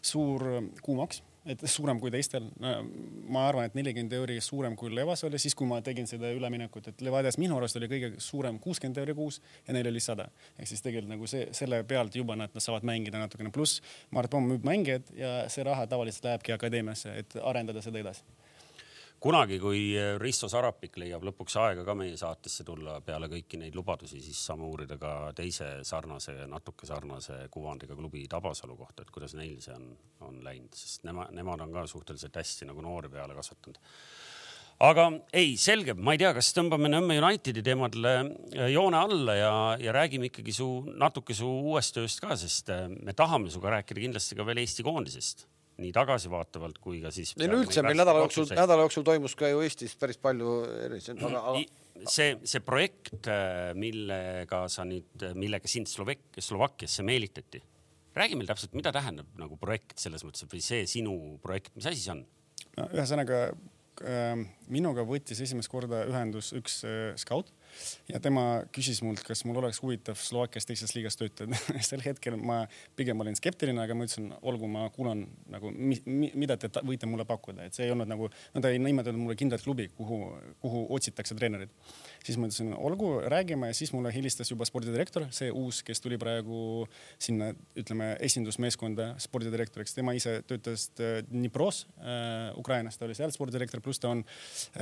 suur kuumaks et suurem kui teistel no,. ma arvan, et nelikümmend euri suurem kui Levas oli siis, kui ma tegin seda üleminekut, et Levadias minu arust oli kõige suurem kuuskümmend euri kuus ja neil oli sada. ehk siis tegelikult nagu see, selle pealt juba nad, nad saavad mängida natukene, pluss Mart Pomm müüb mängijaid ja see raha tavaliselt lähebki akadeemiasse, et arendada seda edasi kunagi, kui Risto Sarapik leiab lõpuks aega ka meie saatesse tulla peale kõiki neid lubadusi, siis saame uurida ka teise sarnase, natuke sarnase kuvandiga klubi Tabasalu kohta, et kuidas neil see on, on läinud, sest nemad, nemad on ka suhteliselt hästi nagu noori peale kasvatanud. Aga ei, selge, ma ei tea, kas tõmbame Nõmme Unitedi teemadele äh, joone alla ja, ja räägime ikkagi su natuke su uuest tööst ka, sest äh, me tahame sinuga rääkida kindlasti ka veel Eesti koondisest nii tagasivaatavalt kui ka siis. ei no üldse meil nädala jooksul, nädala jooksul toimus ka ju Eestis päris palju erilisi, aga, see, see projekt, millega sa nüüd, millega sind Slovak-, Slovakkiasse meelitati, räägi meile täpselt, mida tähendab nagu projekt selles mõttes või see sinu projekt, mis asi see on? no ühesõnaga minuga võttis esimest korda ühendus üks äh, skaut ja tema küsis mult, kas mul oleks huvitav Slovakkias teises liigas töötada sel hetkel ma pigem olin skeptiline, aga ma ütlesin, olgu, ma kuulan nagu mi, mi, mida te võite mulle pakkuda, et see ei olnud nagu, no ta ei nimetanud mulle kindlat klubi, kuhu, kuhu otsitakse treenerit. Siis ma ütlesin, olgu, räägime. Siis mulle helistas juba spordidirektor, see uus, kes tuli praegu sinna, ütleme, esindusmeeskonda spordidirektoriks, tema ise töötas äh, Dnipros äh, Ukrainas, ta oli seal spordidirektor, pluss ta on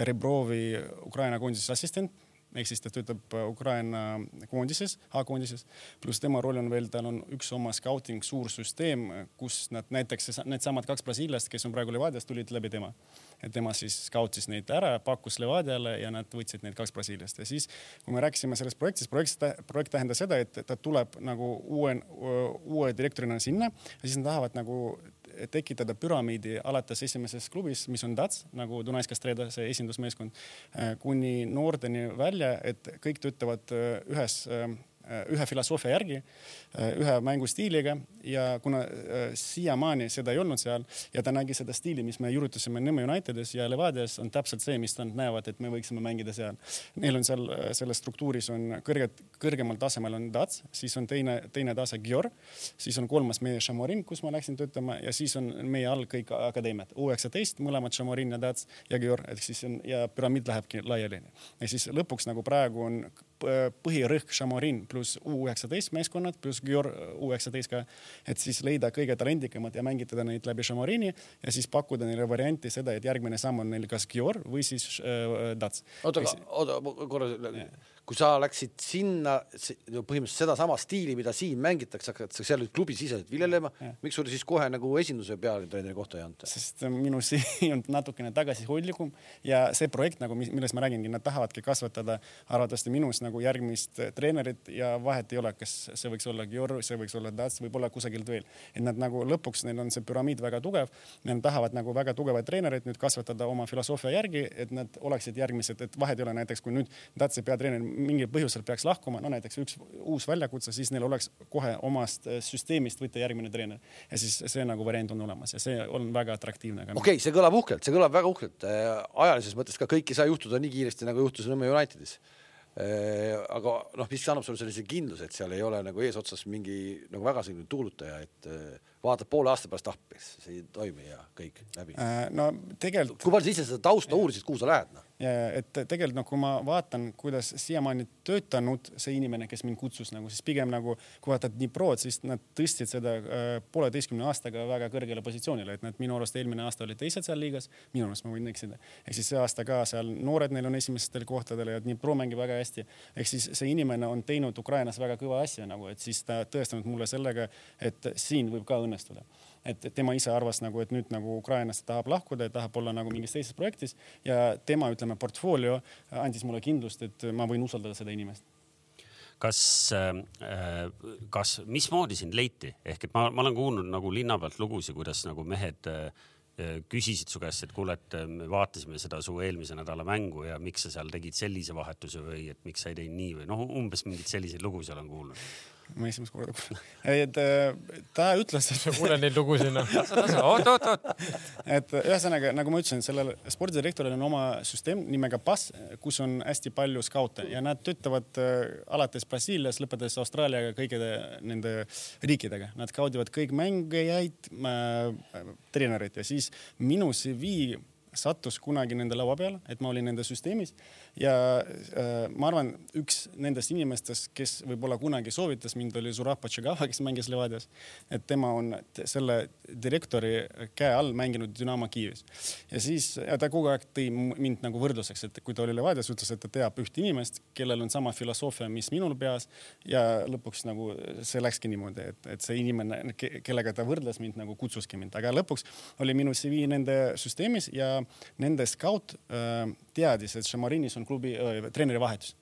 Rebrovi Ukraina koondise assistent ehk siis ta töötab äh, Ukraina koondises, A-koondises, pluss tema roll on veel, tal on üks oma scouting suur süsteem, kus nad näiteks needsamad kaks brasiillast, kes on praegu Levadias, tulid läbi tema. et tema siis scoutis neid ära, pakkus Levadiale ja nad võtsid need kaks brasiillast ja siis, kui me rääkisime sellest projektist, projekt, projekt tähendas seda, et ta tuleb nagu uue, uue direktorina sinna ja siis nad tahavad nagu tekitada püramiidi alates esimeses klubis, mis on DATS nagu Dunajska Streda, see esindusmeeskond, äh, kuni noorteni välja, et kõik töötavad äh, ühes äh, ühe filosoofia järgi, ühe mängustiiliga ja kuna siiamaani seda ei olnud seal ja ta nägi seda stiili, mis me juurutasime Nõmme Unitedis ja Levadias on täpselt see, mis nad näevad, et me võiksime mängida seal. Neil on seal selles struktuuris on kõrged, kõrgemal tasemel on Dats, siis on teine, teine tase Gior, siis on kolmas meie Šamorin, kus ma läksin töötama ja siis on meie all kõik akadeemiad, U19, mõlemad Šamorin ja Dats ja Gior, ehk siis on ja püramiid lähebki laiali. ja siis lõpuks nagu praegu on põhirõhk Šamorin pluss U19 meeskonnad pluss Gior U19 ka, et siis leida kõige talendikamad ja mängitada neid läbi Šamorini ja siis pakkuda neile varianti seda, et järgmine samm on neil kas Gior või siis äh, Dats. oota, oota korra kui sa läksid sinna põhimõtteliselt sedasama stiili, mida siin mängitakse, hakatakse seal klubisiseselt viljelema, miks sulle siis kohe nagu esinduse peatreeneri kohta ei anta? sest minu sihi on natukene tagasihoidlikum ja see projekt nagu, millest ma räägingi, nad tahavadki kasvatada arvatavasti minus nagu järgmist treenerit ja vahet ei ole, kas see võiks olla Gior, see võiks olla Dats, võib-olla kusagilt veel. et nad nagu lõpuks, neil on see püramiid väga tugev, nad tahavad nagu väga tugevaid treenereid nüüd kasvatada oma filosoofia järgi, et nad oleksid järgmised, et vahet ei ole näiteks, kui nüüd Datsi peatreener mingil põhjusel peaks lahkuma, no näiteks üks uus väljakutse, siis neil oleks kohe omast äh, süsteemist võtta järgmine treener. ja siis see nagu variant on olemas ja see on väga atraktiivne. okei okay,, see kõlab uhkelt, see kõlab väga uhkelt. Äh, ajalises mõttes ka kõik ei saa juhtuda nii kiiresti, nagu juhtus Nõmme Unitedis äh, aga noh, mis annab sulle sellise kindluse, et seal ei ole nagu eesotsas mingi nagu väga selline tuulutaja, et vaatad poole aasta pärast, ah, see ei toimi ja kõik läbi no tegelikult. kui palju sa ise seda tausta uurisid, kuhu sa lähed, noh? Et tegelikult kui ma vaatan, kuidas siiamaani töötanud see inimene, kes mind kutsus nagu, siis pigem nagu kui vaatad Dniprod, siis nad tõstsid seda äh, pooleteistkümne aastaga väga kõrgele positsioonile, et nad minu arust eelmine aasta olid teised seal liigas, minu arust ma võin eksida. ehk siis see aasta ka seal noored neil on esimestel kohtadel ja Dnipro mängib väga hästi. ehk siis see inimene on teinud Ukrainas väga kõva asja nagu, et siis ta tõestanud mulle sellega, et siin võib ka õnnestuda et tema ise arvas nagu, et nüüd nagu Ukrainast tahab lahkuda ja tahab olla nagu mingis teises projektis ja tema, ütleme, portfoolio andis mulle kindlust, et ma võin usaldada seda inimest. Kas, äh, kas, mismoodi sind leiti, ehk et ma, ma olen kuulnud nagu linna pealt lugusid, kuidas nagu mehed äh, küsisid su käest, et kuule, et me vaatasime seda su eelmise nädala mängu ja miks sa seal tegid sellise vahetuse või et miks sa ei teinud nii või noh, umbes mingeid selliseid lugusid olen kuulnud ma esimest korda kuulen. et äh, ta ütles, et. sa kuuled neid lugusid noh. oot, oot, oot. et ühesõnaga, nagu ma ütlesin, sellel spordidirektoril on oma süsteem nimega PAS, kus on hästi palju skaute ja nad töötavad äh, alates Brasiilias, lõpetades Austraaliaga, kõikide nende riikidega. Nad skaudivad kõik mängijaid äh,, treenereid ja siis minu CV sattus kunagi nende laua peale, et ma olin nende süsteemis ja äh, ma arvan, üks nendest inimestest, kes võib-olla kunagi soovitas mind, oli Zurab Tšegava, kes mängis Levadias. et tema on selle direktori käe all mänginud Dünamo Kiievis ja siis ja ta kogu aeg tõi mind nagu võrdluseks, et kui ta oli Levadias, ütles, et ta teab ühte inimest, kellel on sama filosoofia, mis minul peas ja lõpuks nagu see läkski niimoodi, et, et see inimene, kellega ta võrdles mind nagu kutsuski mind, aga lõpuks oli minu CV nende süsteemis ja nende scout äh, teadis, et Šamarinis on klubi äh, treeneri vahetus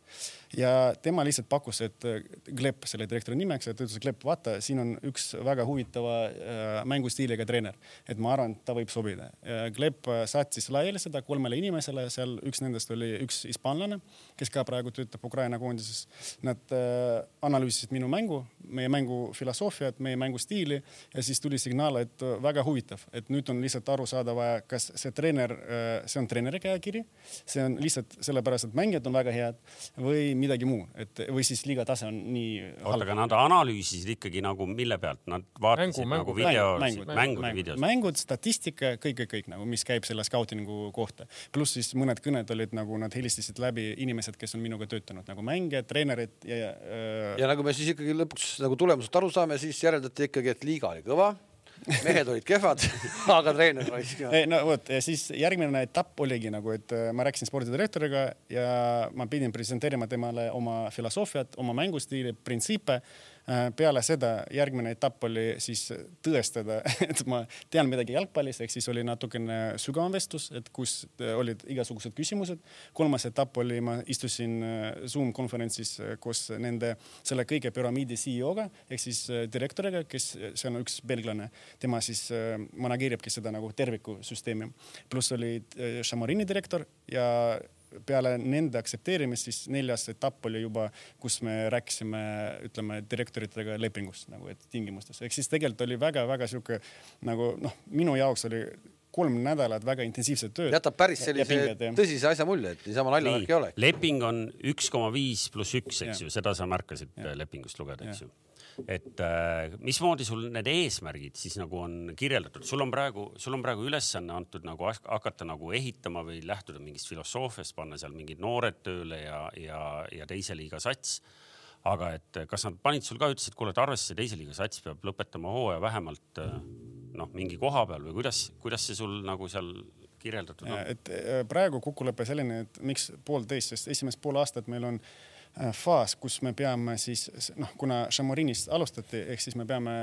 ja tema lihtsalt pakkus, et Gleb selle direktori nimeks, et ütles, Gleb, vaata, siin on üks väga huvitava äh, mängustiiliga treener, et ma arvan, ta võib sobida. Gleb saatis laiali seda kolmele inimesele, seal üks nendest oli üks hispaanlane, kes ka praegu töötab Ukraina koondises. Nad äh, analüüsisid minu mängu, meie mängu filosoofiat, meie mängustiili ja siis tuli signaal, et väga huvitav, et nüüd on lihtsalt aru saada vaja, kas see treener äh,, see on treeneri käekiri see on lihtsalt sellepärast, et mängijad on väga head või midagi muu, et või siis liiga tase on nii oota, aga nad analüüsisid ikkagi nagu mille pealt, nad vaatasid Mängu- nagu mängu- video, mängud, mängude videos. mängud, statistika, kõik, kõik, kõik nagu, mis käib selle skautingu kohta. pluss siis mõned kõned olid nagu nad helistasid läbi inimesed, kes on minuga töötanud nagu mängijad, treenerid ja, ja, äh, ja nagu me siis ikkagi lõpuks nagu tulemusest aru saame, siis järeldati ikkagi, et liiga oli kõva, mehed olid kehvad aga treener raisk. Ei, no vot ja siis järgmine etapp oligi nagu, et äh, ma rääkisin spordidirektoriga ja ma pidin presenteerima temale oma filosoofiat, oma mängustiili, printsiipe. Peale seda järgmine etapp oli siis tõestada, et ma tean midagi jalgpallist, ehk siis oli natukene sügavam vestlus, et kus äh, olid igasugused küsimused. kolmas etapp oli, ma istusin äh, Zoom konverentsis äh, koos nende selle kõige püramiidi CEO-ga ehk siis äh, direktoriga, kes, see on üks belglane, tema siis äh, manageeribki seda nagu tervikusüsteemi. pluss oli äh, Šamorini direktor ja peale nende aktsepteerimist, siis neljas etapp oli juba, kus me rääkisime, ütleme direktoritega lepingust nagu, et tingimustes, ehk siis tegelikult oli väga-väga sihuke nagu noh, minu jaoks oli kolm nädalat väga intensiivset tööd. jätab päris Ja- ja sellise pinged, tõsise asja mulje, et niisama naljavärk ei ole. leping on üks koma viis pluss üks, eks ju, seda sa märkasid Jah. lepingust lugeda, eks ju. Et äh, mismoodi sul need eesmärgid siis nagu on kirjeldatud, sul on praegu, sul on praegu ülesanne antud nagu hak- hakata nagu ehitama või lähtuda mingist filosoofiast, panna seal mingid noored tööle ja, ja, ja teise liiga sats. aga et kas nad panid sul ka, ütlesid, kuule, et arvestades teise liiga sats peab lõpetama hooaja vähemalt äh, noh, mingi koha peal või kuidas, kuidas see sul nagu seal kirjeldatud on? et äh, praegu kokkulepe selline, et miks poolteist, sest esimest pool aastat meil on äh, faas, kus me peame siis noh, kuna Šamorinist alustati, ehk siis me peame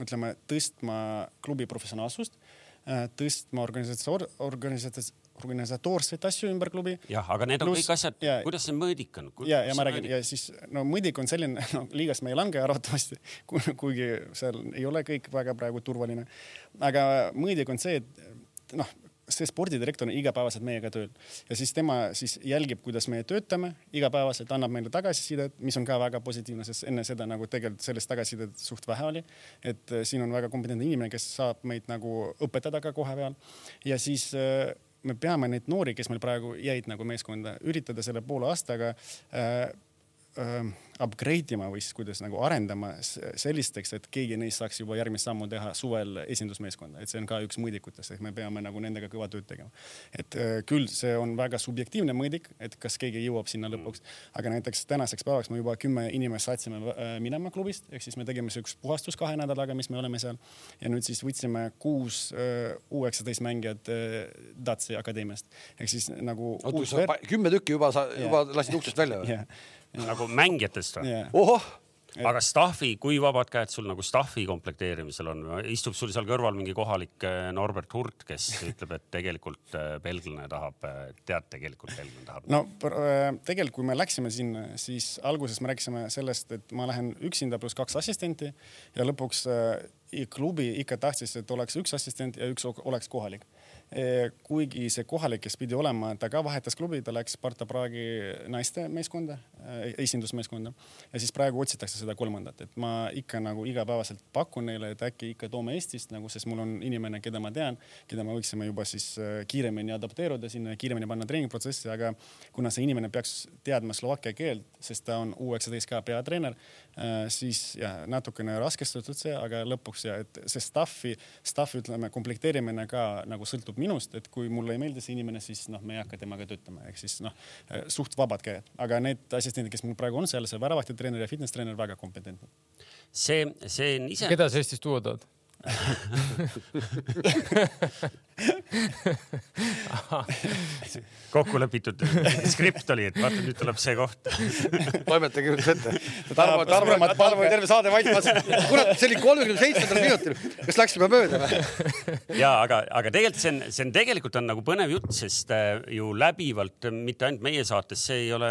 ütleme, tõstma klubi professionaalsust, tõstma organisatsioon, organisatsioon, organisatoorseid asju ümber klubi. jah, aga need on Pluss- kõik asjad ja-, kuidas see mõõdik on? ja, ja ma räägin ja siis no mõõdik on selline, no liigas me ei lange arvatavasti, kuigi seal ei ole kõik väga praegu turvaline. aga mõõdik on see, et noh, see spordidirektor on igapäevaselt meiega tööl ja siis tema siis jälgib, kuidas me töötame igapäevaselt, annab meile tagasisidet, mis on ka väga positiivne, sest enne seda nagu tegelikult sellest tagasisidet suht vähe oli. et äh, siin on väga kompetentne inimene, kes saab meid nagu õpetada ka koha peal ja siis äh, me peame neid noori, kes meil praegu jäid nagu meeskonda, üritada selle poole aastaga äh, upgrade ima või siis kuidas nagu arendama sellisteks, et keegi neist saaks juba järgmist sammu teha suvel esindusmeeskonda, et see on ka üks mõõdikutest, ehk me peame nagu nendega kõva tööd tegema. et äh, küll see on väga subjektiivne mõõdik, et kas keegi jõuab sinna lõpuks, aga näiteks tänaseks päevaks me juba kümme inimest saatsime äh, minema klubist, ehk siis me tegime siukest puhastust kahe nädalaga, mis me oleme seal. Ja nüüd siis võtsime kuus äh, U19 mängijat Datsi akadeemiast. Ehk siis nagu. oota, kümme tükki juba sa juba lasid uksest välja või? nagu mängijatest või? jah ohoh, aga staffi, kui vabad käed sul nagu staffi komplekteerimisel on? istub sul seal kõrval mingi kohalik äh, Norbert Hurt, kes ütleb, et tegelikult belglane tahab, tead, tegelikult belglane tahab. no tegelikult, kui me läksime sinna, siis alguses me rääkisime sellest, et ma lähen üksinda pluss kaks assistenti ja lõpuks i- klubi ikka tahtis, et oleks üks assistent ja üks oleks kohalik. Kuigi see kohalik, kes pidi olema, ta ka vahetas klubi, ta läks Sparta Praagi naiste meeskonda, esindusmeeskonda. Ja siis praegu otsitakse seda kolmandat, et ma ikka nagu igapäevaselt pakun neile, et äkki ikka toome Eestist nagu, sest mul on inimene, keda ma tean, keda me võiksime juba siis äh, kiiremini adapteeruda sinna, kiiremini panna treeningprotsessi, aga kuna see inimene peaks teadma slovakkia keelt, sest ta on U19 ka peatreener, siis ja natukene raskestatud see, aga lõpuks ja et see staff'i, staff'i ütleme, komplekteerimine ka nagu sõltub minust, et kui mulle ei meeldi see inimene, siis noh, me ei hakka temaga töötama, ehk siis noh, suht vabad käed, aga need assistendid, kes mul praegu on seal, see väravahtitreener ja fitness treener väga kompetentne. see, see on ise. keda sa Eestist tuua tahad? kokku lepitud skript oli, et vaata, nüüd tuleb see koht. toimetage nüüd ette. Tarmo, Tarmo, Tarmo oli terve saade vait, kurat, see oli kolmekümne seitsmendal minutil, kas läks juba mööda või? ja aga, aga tegelikult see on, see on tegelikult on nagu põnev jutt, sest äh, ju läbivalt, mitte ainult meie saates, see ei ole,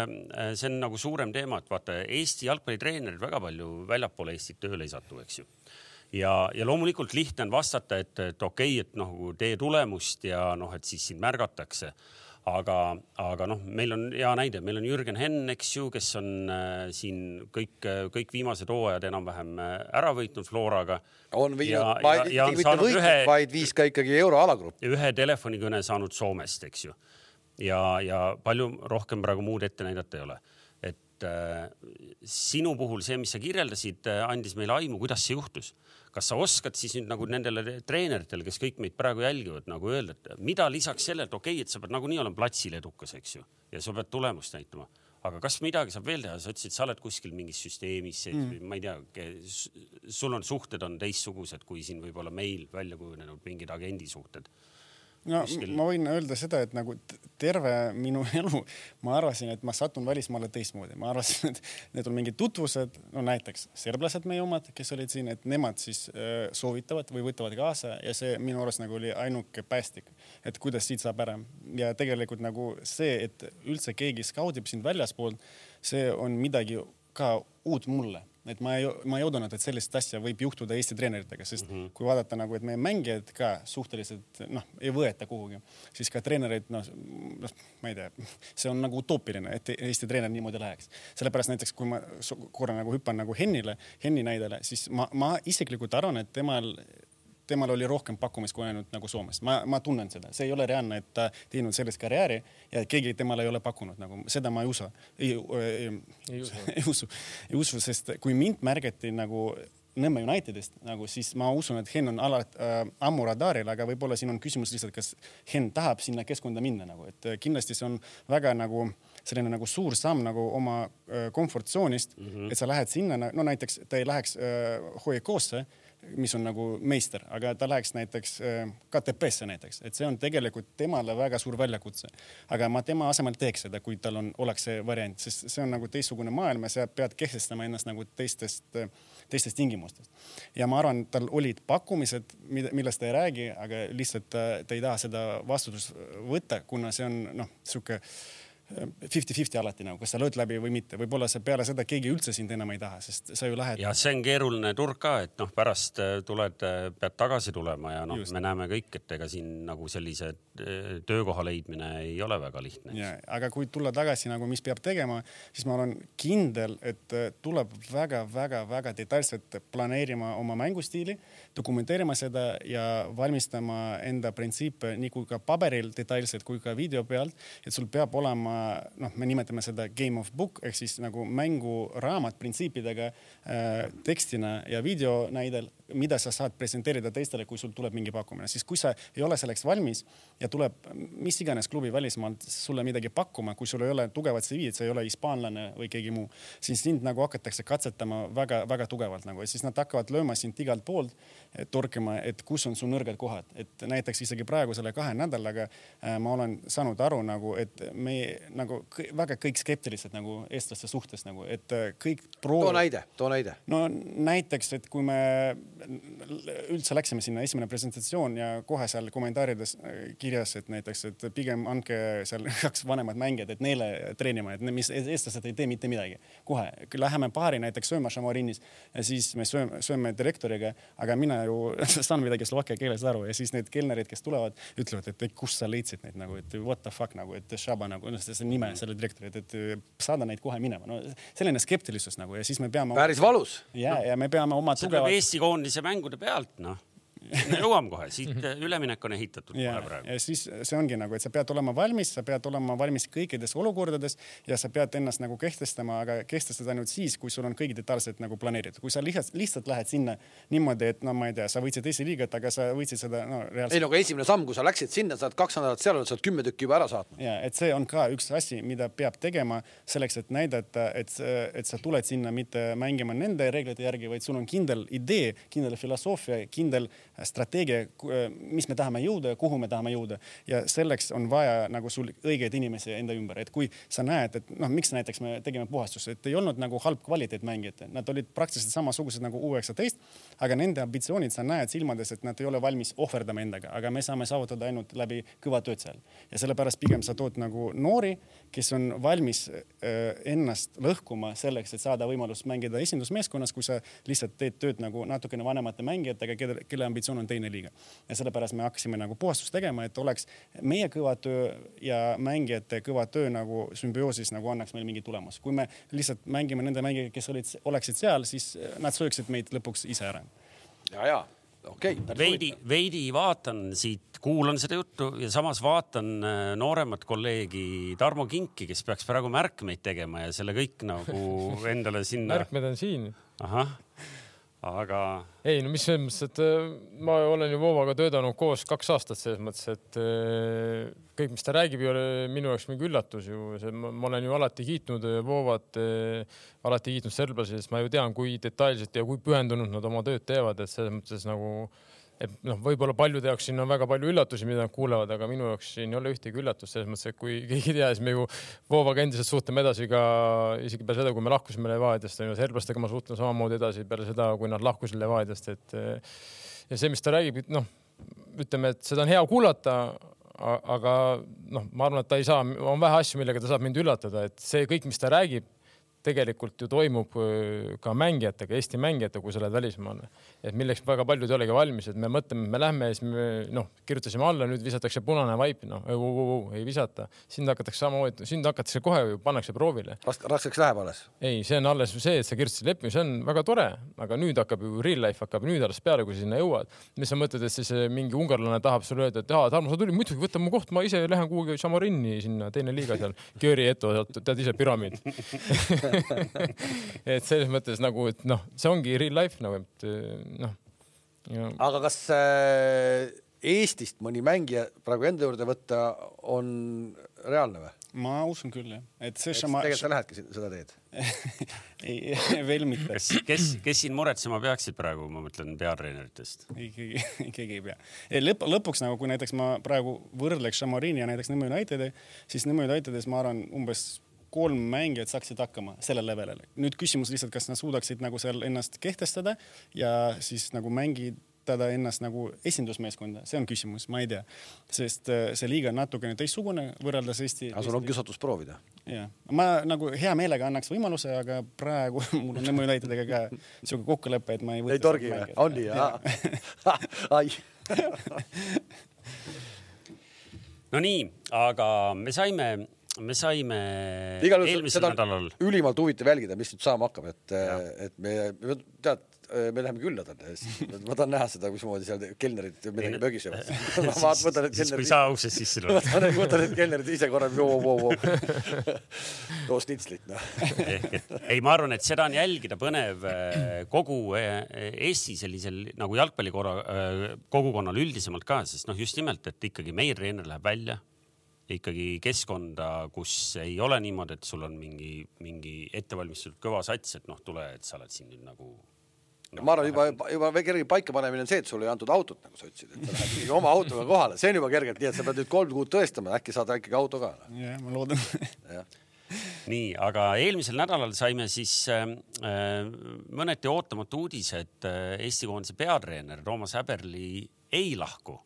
see on nagu suurem teema, et vaata Eesti jalgpallitreenerid väga palju väljapoole Eestit tööle ei satu, eks ju ja, ja loomulikult lihtne on vastata, et, et okei okay,, et noh, tee tulemust ja noh, et siis sind märgatakse. aga, aga noh, meil on hea näide, meil on Jürgen Henn, eks ju, kes on äh, siin kõik, kõik viimased hooajad enam-vähem äh, ära võitnud Floraga. on viinud, mitte võitnud ühe- vaid viis ka ikkagi euroalagrupp. ühe telefonikõne saanud Soomest, eks ju ja, ja palju rohkem praegu muud ette näidata ei ole. et äh, sinu puhul see, mis sa kirjeldasid, andis meile aimu, kuidas see juhtus kas sa oskad siis nüüd nagu nendele treeneritele, kes kõik meid praegu jälgivad, nagu öelda, et mida lisaks sellele, et okei okay,, et sa pead nagunii olema platsil edukas, eks ju, ja sa pead tulemust näitama, aga kas midagi saab veel teha, sa ütlesid, sa oled kuskil mingis süsteemis sees mm. või ma ei tea, sul on suhted on teistsugused, kui siin võib-olla meil välja kujunenud mingid agendisuhted no kuskil... ma võin öelda seda, et nagu terve minu elu ma arvasin, et ma satun välismaale teistmoodi, ma arvasin, et need on mingid tutvused, no näiteks serblased meie omad, kes olid siin, et nemad siis äh, soovitavad või võtavad kaasa ja see minu arust nagu oli ainuke päästik, et kuidas siit saab ära. Ja tegelikult nagu see, et üldse keegi skaudib sind väljaspoolt, see on midagi ka uut mulle et ma ei, ma ei oodanud, et sellist asja võib juhtuda Eesti treeneritega, sest mm -hmm. kui vaadata nagu, et meie mängijad ka suhteliselt noh, ei võeta kuhugi, siis ka treenereid noh, noh, ma ei tea, see on nagu utoopiline, et Eesti treener niimoodi läheks. sellepärast näiteks, kui ma korra nagu hüppan nagu Hennile, Henni näidele, siis ma, ma isiklikult arvan, et temal temal oli rohkem pakkumist kui ainult nagu Soomes. ma, ma tunnen seda, see ei ole reaalne, et ta teinud sellist karjääri ja keegi temale ei ole pakkunud nagu seda ma ei usu. ei, ei, ei ei usu, ei usu, sest kui mind märgati nagu Nõmme Unitedist nagu, siis ma usun, et Henn on alati äh, ammu radaril, aga võib-olla siin on küsimus lihtsalt, kas Henn tahab sinna keskkonda minna nagu, et äh, kindlasti see on väga nagu selline nagu suur samm nagu oma äh, komfortsoonist mm, -hmm. et sa lähed sinna, no näiteks ta ei läheks äh, Hoiakosse mis on nagu meister, aga ta läheks näiteks äh, KTP-sse näiteks, et see on tegelikult temale väga suur väljakutse. aga ma tema asemel teeks seda, kui tal on, oleks see variant, sest see on nagu teistsugune maailm ja sa pead kehtestama ennast nagu teistest, teistest tingimustest. ja ma arvan, tal olid pakkumised, millest ta ei räägi, aga lihtsalt ta, ta ei taha seda vastutust võtta, kuna see on noh, sihuke fifty-fifty alati nagu, kas sa lööd läbi või mitte, võib-olla sa peale seda keegi üldse sind enam ei taha, sest sa ju lähed. ja see on keeruline turg ka, et noh, pärast äh, tuled, äh, pead tagasi tulema ja noh, me näeme kõik, et ega siin nagu sellise äh, töökoha leidmine ei ole väga lihtne. aga kui tulla tagasi nagu, mis peab tegema, siis ma olen kindel, et tuleb väga-väga-väga detailselt planeerima oma mängustiili, dokumenteerima seda ja valmistama enda printsiipe nii kui ka paberil detailselt kui ka video pealt, et sul peab olema noh, me nimetame seda game of book ehk siis nagu mänguraamat printsiipidega äh, tekstina ja videonäidel, mida sa saad presenteerida teistele, kui sul tuleb mingi pakkumine, siis kui sa ei ole selleks valmis ja tuleb mis iganes klubi välismaalt sulle midagi pakkuma, kui sul ei ole tugevat CV-d, sa ei ole hispaanlane või keegi muu, siis sind nagu hakatakse katsetama väga-väga tugevalt nagu. Ja siis nad hakkavad lööma sind igalt poolt, torkima, et kus on su nõrgad kohad, et näiteks isegi praegu selle kahe nädalaga äh, ma olen saanud aru nagu, et me nagu väga kõik skeptilised nagu eestlaste suhtes nagu, et äh, kõik proov.... too näide, too näide. no näiteks, et kui me üldse läksime sinna esimene presentatsioon ja kohe seal kommentaarides äh, kirjas, et näiteks, et pigem andke seal kaks vanemat mängijat, et neile treenima, et mis eestlased ei tee mitte midagi. kohe läheme paari näiteks sööma Šamorinis ja siis me sööme, sööme direktoriga, aga mina ju saan midagi slovakkia keeles aru ja siis need kelnerid, kes tulevad, ütlevad, et kust sa leidsid neid nagu, et what the fuck nagu, et Shaba nagu, noh, see nime selle direktori, et, et saada neid kohe minema. no selline skeptilisus nagu ja siis me peame. päris valus. ja ja me peame oma tugevat. Eesti koondise mängude pealt, noh me jõuame kohe, siit üleminek on ehitatud ja, kohe praegu. ja siis see ongi nagu, et sa pead olema valmis, sa pead olema valmis kõikides olukordades ja sa pead ennast nagu kehtestama, aga kehtestad ainult siis, kui sul on kõik detailselt nagu planeeritud. kui sa lihtsalt, lihtsalt lähed sinna niimoodi, et no ma ei tea, sa võitsid esiliigat, aga sa võitsid seda no reaalselt. ei no aga esimene samm, kui sa läksid sinna, sa oled kaks nädalat seal olnud, sa oled kümme tükki juba ära saatnud. ja et see on ka üks asi, mida peab tegema selleks, et näidata, et, et sa tuled sinna mitte mängima nende reeglite järgi, vaid sul on kindel idee, kindel filosoofia, kindel strateegia, mis me tahame jõuda ja kuhu me tahame jõuda. ja selleks on vaja nagu sul õigeid inimesi enda ümber, et kui sa näed, et noh, miks näiteks me tegime puhastust, et ei olnud nagu halb kvaliteet mängijad, nad olid praktiliselt samasugused nagu U üheksateist, aga nende ambitsioonid, sa näed silmades, et nad ei ole valmis ohverdama endaga, aga me saame saavutada ainult läbi kõva tööd seal. ja sellepärast pigem sa tood nagu noori, kes on valmis äh, ennast lõhkuma selleks, et saada võimalust mängida esindusmeeskonnas, kui sa lihtsalt teed tööd nagu natukene vanemate mängijatega, kelle, kelle ambitsioon on teine liiga. ja sellepärast me hakkasime nagu puhastust tegema, et oleks meie kõva töö ja mängijate kõva töö nagu sümbioosis nagu annaks meil mingi tulemus. kui me lihtsalt mängime nende mängijatega, kes olid, oleksid seal, siis nad sööksid meid lõpuks ise ära. ja, ja okei okay,. veidi, veidi vaatan siit, kuulan seda juttu ja samas vaatan äh, nooremat kolleegi Tarmo Kinki, kes peaks praegu märkmeid tegema ja selle kõik nagu endale sinna. märkmed on siin. ahah aga. ei no mis selles mõttes, et äh, ma olen ju Vovaga töötanud koos kaks aastat selles mõttes, et äh, kõik, mis ta räägib, ei ole minu jaoks mingi üllatus ju. ma olen ju alati kiitnud äh, Vovat, alati kiitnud serblasi, sest ma ju tean, kui detailselt ja kui pühendunud nad oma tööd teevad, et selles mõttes nagu et noh, võib-olla paljude jaoks siin on väga palju üllatusi, mida nad kuulevad, aga minu jaoks siin ei ole ühtegi üllatust selles mõttes, et kui keegi ei tea, siis me ju Vovaga endiselt suhtleme edasi ka isegi peale seda, kui me lahkusime Levadiast, on ju, serblastega ma suhtlen samamoodi edasi peale seda, kui nad lahkusid Levadiast, et ja see, mis ta räägib, noh, ütleme, et seda on hea kuulata, aga noh, ma arvan, et ta ei saa, on vähe asju, millega ta saab mind üllatada, et see kõik, mis ta räägib tegelikult ju toimub ka mängijatega, Eesti mängijatega, kui sa lähed välismaale. et milleks väga paljud ei olegi valmis, et me mõtleme, me lähme ja siis me noh, kirjutasime alla, nüüd visatakse punane vaip, noh ei visata. sind hakatakse samamoodi, sind hakatakse kohe pannakse proovile. raskeks läheb alles? ei, see on alles see, et sa kirjutasid lepingu, see on väga tore, aga nüüd hakkab ju real life hakkab nüüd alles peale, kui sinna jõuad. mis sa mõtled, et siis mingi ungarlane tahab sulle öelda, et aa, Tarmo, sa tulid, muidugi võta mu koht, ma ise lähen kuhugi Šamorinni sinna teine liiga seal, Györi Eto tead ise püramiid et selles mõttes nagu, et noh, see ongi real life nagu, et noh. aga kas äh, Eestist mõni mängija praegu enda juurde võtta on reaalne või? ma usun küll jah, et see šama. tegelikult sa lähedki seda teed ei, veel mitte. kes, kes, kes siin muretsema peaksid praegu, ma mõtlen peatreeneritest? ei, keegi, keegi ei pea. lõpp, lõpuks nagu, kui näiteks ma praegu võrdleks Šamarini ja näiteks Nõmme Unitedi, siis Nõmme Unitedis ma arvan umbes kolm mängijat saaksid hakkama sellel levelil. nüüd küsimus lihtsalt, kas nad suudaksid nagu seal ennast kehtestada ja siis nagu mängitada ennast nagu esindusmeeskonda, see on küsimus, ma ei tea, sest äh, see liiga on natukene teistsugune võrreldes Eesti. aga sul on kiusatus proovida? jah, ma nagu hea meelega annaks võimaluse, aga praegu mul on Nõmme Unitediga ka sihuke kokkulepe, et ma ei. ei torgi või? on nii, ai no nii, aga me saime me saime igal seda on ülimalt huvitav jälgida, mis nüüd saama hakkab, et, et me, tead, me läheme külladele, ma tahan näha seda, mismoodi seal kelnerid midagi mögisevad. ma vaatan, võtan need kelnerid. kui sa uksest sisse tuled. võtan need kelnerid ise korra, too snitslit, noh. ei, ma arvan, et seda on jälgida põnev eh, kogu eh, Eesti sellisel nagu jalgpallikorra eh, kogukonnal üldisemalt ka, sest noh, just nimelt, et ikkagi meie treener läheb välja ikkagi keskkonda, kus ei ole niimoodi, et sul on mingi, mingi ettevalmistatud kõva sats, et noh, tule, et sa oled siin nüüd nagu no,. ma arvan juba, juba kerge paikapanemine on see, et sulle ei antud autot, nagu sa ütlesid, et sa lähed ikkagi oma autoga kohale, see on juba kergelt nii, et sa pead nüüd kolm kuud tõestama, äkki saad ikkagi auto ka. jah, ma loodan nii, aga eelmisel nädalal saime siis äh, mõneti ootamatu uudise, et äh, Eesti koondise peatreener Toomas Häberli ei lahku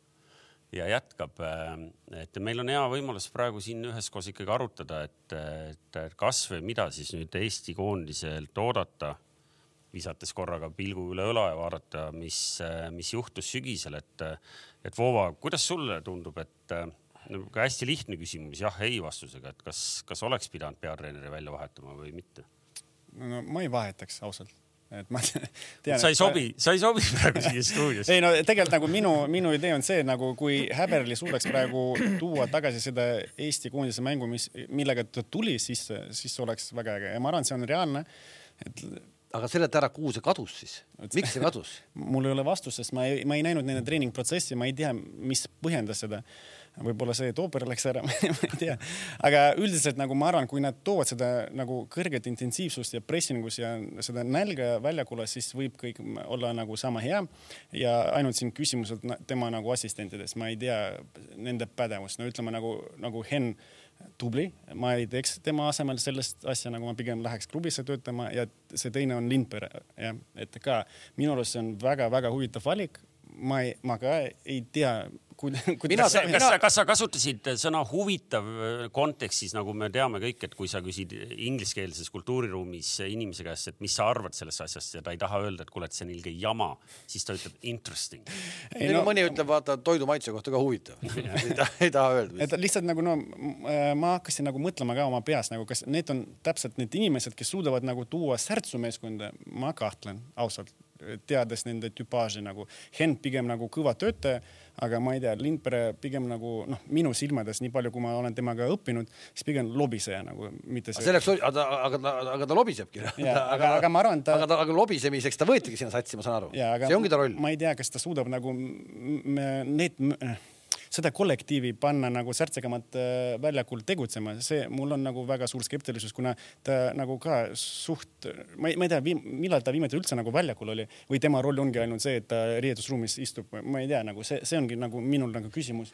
ja jätkab. Äh, et meil on hea võimalus praegu siin üheskoos ikkagi arutada, et, et kas või mida siis nüüd Eesti koondiselt oodata, visates korraga pilgu üle õla ja vaadata, mis, mis juhtus sügisel, et, et Voova, kuidas sulle tundub, et nagu hästi lihtne küsimus jah-ei vastusega, et kas, kas oleks pidanud peatreeneri välja vahetama või mitte? no ma ei vahetaks ausalt et ma tean. sa ei sobi, sa ei sobi praegu siia stuudiosse. ei no tegelikult nagu minu, minu idee on see nagu, kui Häberli suudaks praegu tuua tagasi seda Eesti koondise mängu, mis, millega ta tuli sisse, siis oleks väga äge ja ma arvan, see on reaalne. et aga seleta ära, kuhu see kadus siis, miks see kadus mul ei ole vastust, sest ma ei, ma ei näinud nende treeningprotsessi, ma ei tea, mis põhjendas seda võib-olla see tooper läks ära ma ei tea. aga üldiselt nagu ma arvan, kui nad toovad seda nagu kõrget intensiivsust ja pressingus ja seda nälga väljakule, siis võib kõik olla nagu sama hea. ja ainult siin küsimused tema nagu assistentides, ma ei tea nende pädevust, no ütleme nagu, nagu Henn tubli, ma ei teeks tema asemel sellist asja, nagu ma pigem läheks klubisse töötama ja see teine on Lindberg, jah, et ka minu arust see on väga-väga huvitav valik. Ma ei, ma ka ei tea, mina, kas, mina... kas, kas sa kasutasid sõna huvitav äh, kontekstis, nagu me teame kõik, et kui sa küsid ingliskeelses kultuuriruumis inimese käest, et mis sa arvad sellest asjast ja ta ei taha öelda, et kuule, et see on ilge jama, siis ta ütleb interesting. ei no mõni ütleb, vaata toidu maitse kohta ka huvitav ei, taha, ei taha öelda. et lihtsalt nagu no ma hakkasin nagu mõtlema ka oma peas nagu, kas need on täpselt need inimesed, kes suudavad nagu tuua särtsu meeskonda, ma kahtlen ausalt teades nende tüpaaži nagu. Henn pigem nagu kõva töötaja, aga ma ei tea, Lindpere pigem nagu noh, minu silmades, nii palju, kui ma olen temaga õppinud, siis pigem lobiseja nagu, mitte see. selleks, aga aga ta, aga ta lobisebki. aga, aga ma arvan, ta. aga ta, aga lobisemiseks ta võetigi sinna satsi, ma saan aru. see ongi ta roll. ma ei tea, kas ta suudab nagu need seda kollektiivi panna nagu särtsekamat äh, väljakul tegutsema, see mul on nagu väga suur skeptilisus, kuna ta nagu ka suht, ma ei, ma ei tea, millal ta viimati üldse nagu väljakul oli või tema roll ongi ainult see, et ta riietusruumis istub, ma ei tea, nagu see, see ongi nagu minul nagu küsimus.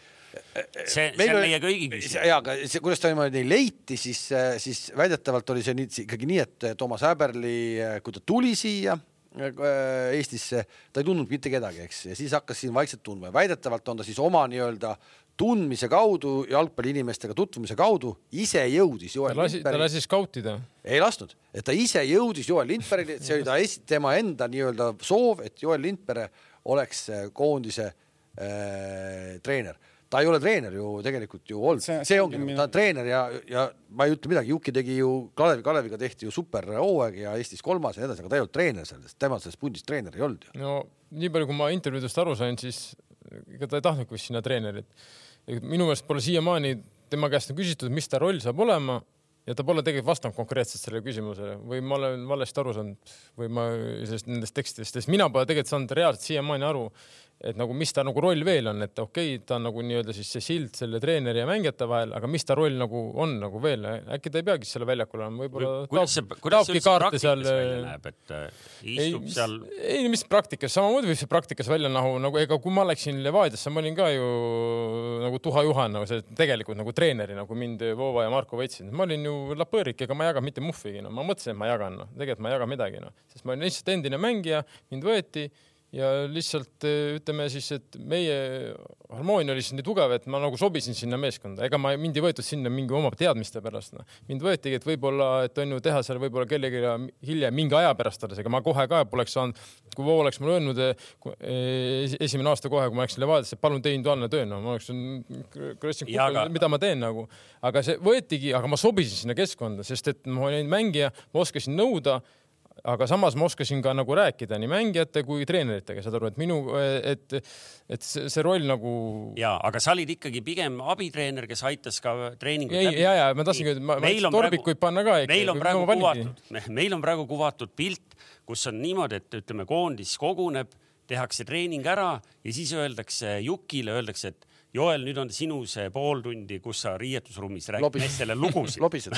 see, see on meie kõigi küsimus. ja, aga see, kuidas ta niimoodi leiti, siis, siis väidetavalt oli see nii, ikkagi nii, et Toomas Häberli, kui ta tuli siia Eestisse, ta ei tundnud mitte kedagi, eks, ja siis hakkas siin vaikselt tundma. Ja väidetavalt on ta siis oma nii-öelda tundmise kaudu, jalgpalliinimestega tutvumise kaudu ise jõudis Joel ta lasi, ta lasi skautida? ei lasknud, et ta ise jõudis Joel Lindbergini, see oli ta esi-, tema enda nii-öelda soov, et Joel Lindberg oleks koondise äh, treener ta ei ole treener ju tegelikult ju olnud, see, ongi, ta on treener ja, ja ma ei ütle midagi, Juki tegi ju Kalevi, Kaleviga tehti ju super hooaeg ja Eestis kolmas ja nii edasi, aga ta ei olnud treener sellest, tema selles pundis treener ei olnud ju. no nii palju, kui ma intervjuudest aru sain, siis ega ta ei tahtnudki vist sinna treenerit. minu meelest pole siiamaani tema käest küsitud, mis ta roll saab olema ja ta pole tegelikult vastanud konkreetselt sellele küsimusele või ma olen valesti aru saanud või ma sellest nendest tekstidest, sest mina pole tegelikult saanud reaalselt siiamaani aru, et nagu mis ta nagu roll veel on, et okei okay,, ta on nagu nii-öelda siis see sild selle treeneri ja mängijate vahel, aga mis ta roll nagu on nagu veel, äkki ta ei peagi selle väljakul olema, võib-olla kuidas see, kuidas see üldse praktikas seal... välja näeb, et äh, istub ei, seal? ei, mis praktikas, samamoodi võib see praktikas välja näha, nagu ega kui ma läksin Levadiasse, ma olin ka ju nagu Tuha Juhan nagu see tegelikult nagu treeneri nagu mind Voova ja Marko võtsid, ma olin ju lapõõrik, ega ma ei jaganud mitte muhvigi, no ma mõtlesin, et ma jagan, noh, tegelikult ma ei jaga midagi, noh, sest ma olin lihtsalt endine mängija, mind võeti ja lihtsalt eh, ütleme siis, et meie harmoonia oli siis nii tugev, et ma nagu sobisin sinna meeskonda, ega ma mind ei võetud sinna mingi oma teadmiste pärast, noh. mind võetigi, et võib-olla, et on ju teha seal võib-olla kellelegi hiljem mingi aja pärast alles, ega ma kohe ka poleks saanud, kui Voo oleks mulle öelnud eh, eh, esimene aasta kohe, kui ma läksin Levadiasse, palun tee individuaalne töö, no ma oleksin, aga... mida ma teen nagu, aga see võetigi, aga ma sobisin sinna keskkonda, sest et ma olin mängija, ma oskasin nõuda aga samas ma oskasin ka nagu rääkida nii mängijate kui treeneritega, saad aru, et minu, et, et see, roll nagu. ja, aga sa olid ikkagi pigem abitreener, kes aitas ka treeningut läbi. ja, ja ma tahtsingi, et ma, ma torbikuid praegu, panna ka. meil on praegu kuvatud, meil on praegu kuvatud pilt, kus on niimoodi, et ütleme, koondis koguneb, tehakse treening ära ja siis öeldakse Jukile, öeldakse, et Joel, nüüd on sinu see pool tundi, kus sa riietusruumis räägid meestele lugusid. lobised.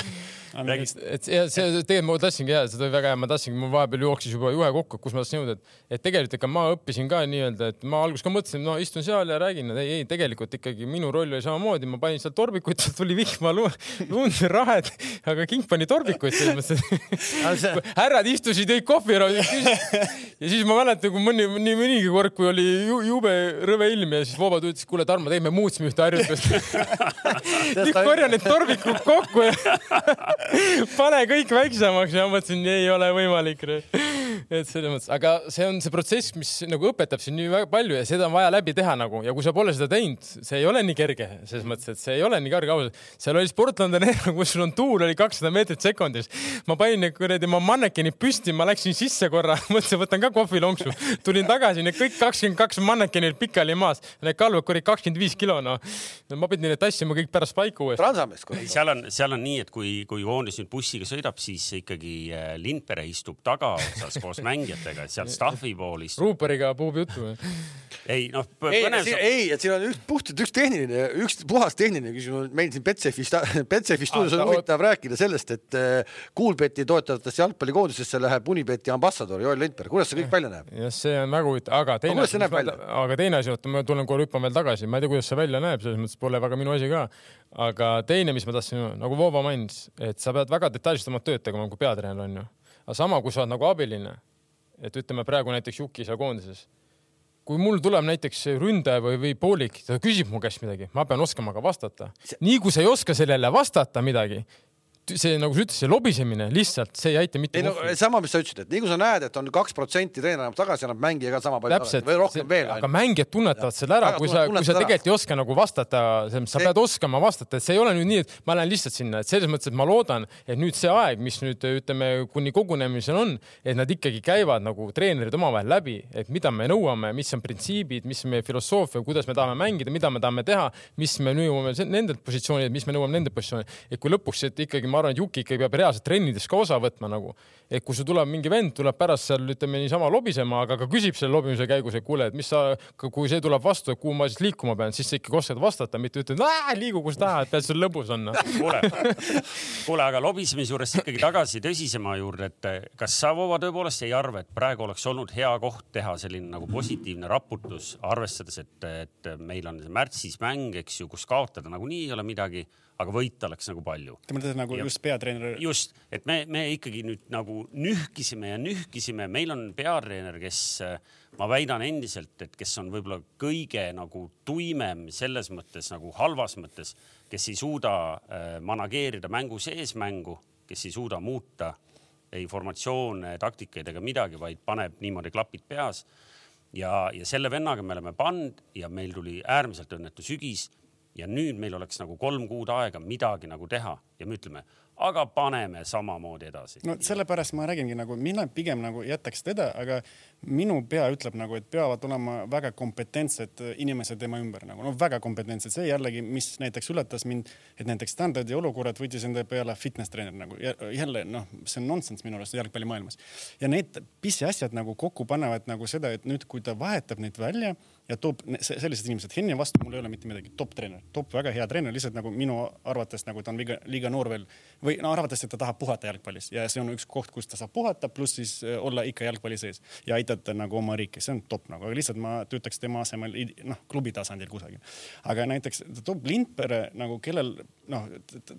et ja see tegelikult ma tahtsingi ja seda oli väga hea, ma tahtsingi, mul vahepeal jooksis juba juhe kokku, kus ma tahtsin jõuda, et, et tegelikult ikka ma õppisin ka nii-öelda, et ma alguses ka mõtlesin, no istun seal ja räägin, ei, ei tegelikult ikkagi minu roll oli samamoodi, ma panin seal torbikuid, sealt tuli vihma, lund, rahed, aga king pani torbikuid selles mõttes, et härrad istusid, jõid kohvi ära ja siis ma mäletan, kui mõni, nii mõnigi kord, kui oli jube rõve ilm ja siis Voobad ütles, kuule Tarmo, teeme me muutsime ühte harjutust nüüd korjan need tormikud kokku ja pane kõik väiksemaks ja mõtlesin, ei ole võimalik. et selles mõttes, aga see on see protsess, mis nagu õpetab sind nii väga palju ja seda on vaja läbi teha nagu ja kui sa pole seda teinud, see ei ole nii kerge selles mõttes, et see ei ole nii kerge ausalt. seal oli Sportlandi Arena, kus sul on tuul oli kakssada meetrit sekundis. ma panin need kuradi oma mannekenid püsti, ma läksin sisse korra, mõtlesin, võtan ka kohvilonksu, tulin tagasi, need kõik kakskümmend kaks mannekenid pikali maas, need kalvud olid kakskümmend viis kilo, noh. ma pidin need tassima kõik pärast paika uuesti. Transamees. seal on, seal on nii, et kui, kui Joonis nüüd bussiga sõidab, siis ikkagi äh, Lindpere istub tagaotsas koos mängijatega, et seal staffi pool istub. Ruuperiga puhub juttu. ei noh, põnev. ei, et siin on üks puhtalt üks tehniline, üks puhas tehniline küsimus. meil siin Betsafis, Betsafis stuudios on huvitav rääkida sellest, et äh, Kuulbeti toetavatesse jalgpallikoondisesse läheb Unibeti ambassador Joel Lindberg. kuidas see kõik välja näeb? jah, see on väga huvitav, aga teine asi, aga teine asi, oota, ma tulen korra hüppan veel tagasi, ma ei tea, kuidas see välja näeb, selles mõttes pole väga minu asi ka. aga teine, mis ma tahtsin, nagu Voova mainis, et sa pead väga detailselt oma tööd tegema kui peatreener onju. aga sama, kui sa oled nagu abiline, et ütleme praegu näiteks Juki seal koondises kui mul tuleb näiteks ründaja või, või poolik, ta küsib mu käest midagi, ma pean oskama ka vastata. nii kui sa ei oska sellele vastata midagi, see nagu sa ütlesid, see lobisemine lihtsalt, see ei aita mitte. ei no sama, mis sa ütlesid, et nii kui sa näed, et on kaks protsenti treener annab tagasi, annab mängija ka sama palju Täpselt, või rohkem veel. aga mängijad tunnetavad selle ära, kui sa, kui sa tegelikult ei oska nagu vastata, sa pead oskama vastata, et see ei ole nüüd nii, et ma lähen lihtsalt sinna, et selles mõttes, et ma loodan, et nüüd see aeg, mis nüüd ütleme kuni kogunemisel on, et nad ikkagi käivad nagu treenerid omavahel läbi, et mida me nõuame, mis on printsiibid, mis on meie filosoofia, kuidas me tahame mängida, mida me tahame teha, mis me nõuame nendelt positsioonidelt, mis me nõuame nendelt positsioonidelt. et kui lõpuks, et ikkagi ma arvan, et Juki ikkagi peab reaalselt trennides ka osa võtma nagu. et kui sul tuleb mingi vend, tuleb pärast seal ütleme niisama lobisema, aga ka küsib selle lobimise käigus, et kuule, et mis sa, kui see tuleb vastu, et kuhu ma siis liikuma pean, siis sa ikkagi oskad vastata, mitte ütled, liigu kus tahad, pead sul lõbus on kuule, kuule, aga lobisemise juurest ikkagi tagasi tõsisema juurde, et kas sa, Vova, tõepoolest ei arva, et praegu oleks olnud hea koht teha selline nagu positiivne raputus, arvestades, et, et meil on märtsis mäng, eks ju, kus kaotada nagunii ei ole midagi aga võita oleks nagu palju. Te mõtlete nagu ja, just peatreener? just, et me, me ikkagi nüüd nagu nühkisime ja nühkisime, meil on peatreener, kes ma väidan endiselt, et kes on võib-olla kõige nagu tuimem selles mõttes nagu halvas mõttes, kes ei suuda äh, manageerida mängu sees mängu, kes ei suuda muuta ei formatsioone, taktikaid ega midagi, vaid paneb niimoodi klapid peas. ja, ja selle vennaga me oleme pannud ja meil tuli äärmiselt õnnetu sügis ja nüüd meil oleks nagu kolm kuud aega midagi nagu teha ja me ütleme, aga paneme samamoodi edasi. no sellepärast ma räägingi nagu mina pigem nagu jätaks teda, aga minu pea ütleb nagu, et peavad olema väga kompetentsed inimesed tema ümber nagu no väga kompetentsed, see jällegi, mis näiteks üllatas mind, et näiteks standardi olukorrad võttis enda peale fitness treener nagu. Jälle noh, see on nonsense minu arust jalgpallimaailmas. Ja need pisiasjad nagu kokku panevad nagu seda, et nüüd, kui ta vahetab neid välja ja toob sellised inimesed, Henni vastu mul ei ole mitte midagi, top treener, top väga hea treener, lihtsalt nagu minu arvates nagu ta on liiga, liiga noor veel. Või no arvates, et ta tahab puhata jalgpallis ja see on üks koht, kus ta saab puhata, pluss siis äh, olla ikka jalgpalli sees ja aidata nagu oma riiki, see on top nagu, aga lihtsalt ma töötaks tema asemel noh, klubi tasandil kusagil. aga näiteks toob Lindpere nagu, kellel noh,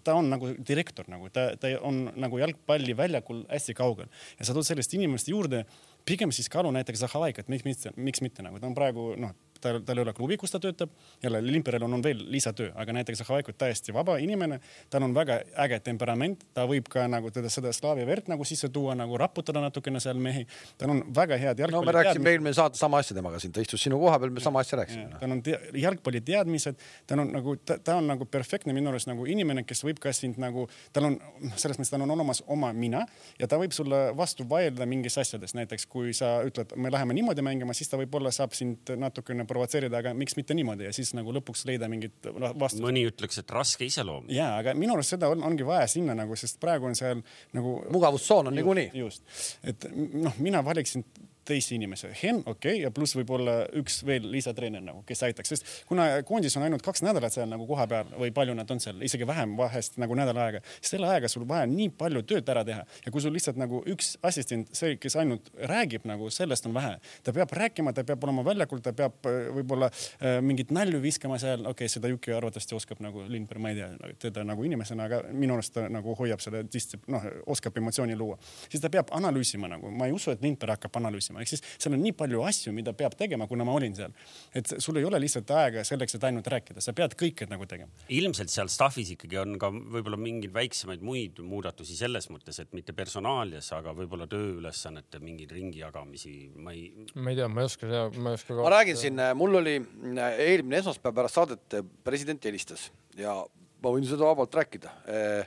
ta on nagu direktor nagu ta, ta on nagu jalgpalliväljakul hästi kaugel. Ja sa tood sellist inimest juurde pigem siis kaalu näiteks Zahavaikat, miks mitte, miks mitte nagu ta on praegu noh, tal, tal ei ole klubi, kus ta töötab. jälle Limperel on, on veel lisatöö, aga näiteks Zahavaikud täiesti vaba inimene, tal on väga äge temperament, ta võib ka nagu teda seda slaavi verd nagu sisse tuua, nagu raputada natukene seal mehi. tal on väga head jalgpalli. no me rääkisime eelmine saate sama asja temaga siin, ta istus sinu koha peal, me sama asja rääkisime. tal on jalgpalliteadmised, tal on nagu, ta on nagu perfektne minu arust nagu inimene, kes võib ka sind nagu, tal on selles mõttes, tal on olemas oma mina ja ta võib sulle vastu vaielda mingis asjades, näiteks kui sa ütled, me läheme niimoodi mängima, siis ta võib-olla saab sind natukene provotseerida, aga miks mitte niimoodi ja siis nagu lõpuks leida mingit vastust. mõni ütleks, et raske iseloom. ja, aga minu arust seda on, ongi vaja sinna nagu, sest praegu on seal nagu. mugavustsoon on niikuinii. just, et noh, mina valiksin teisi inimesi. Hen, okei okay,, ja pluss võib-olla üks veel lisatreener nagu, kes aitaks, sest kuna koondis on ainult kaks nädalat seal nagu kohapeal või palju nad on seal, isegi vähem vahest nagu nädal aega, selle ajaga sul vaja nii palju tööd ära teha. Ja kui sul lihtsalt nagu üks assistent, see, kes ainult räägib nagu sellest on vähe, ta peab rääkima, ta peab olema väljakul, ta peab äh, võib-olla äh, mingit nalju viskama seal, okei okay,, seda Juki arvatavasti oskab nagu Lindberg, ma ei tea teda nagu inimesena, aga minu arust ta nagu hoiab seda distsip-, noh, oskab emotsiooni luua, siis ta peab analüüsima nagu, ma ei usu, et Lindberg hakkab analüüsima rääkima, ehk siis seal on nii palju asju, mida peab tegema, kuna ma olin seal. et sul ei ole lihtsalt aega selleks, et ainult rääkida, sa pead kõike nagu tegema. ilmselt seal staff'is ikkagi on ka võib-olla mingeid väiksemaid muid muudatusi selles mõttes, et mitte personaalias, aga võib-olla tööülesannete mingeid ringijagamisi, ma ei. ma ei tea, ma ei oska ma ei oska. ma räägin siin, mul oli eelmine esmaspäev pärast saadet president helistas ja ma võin seda vabalt rääkida Äh,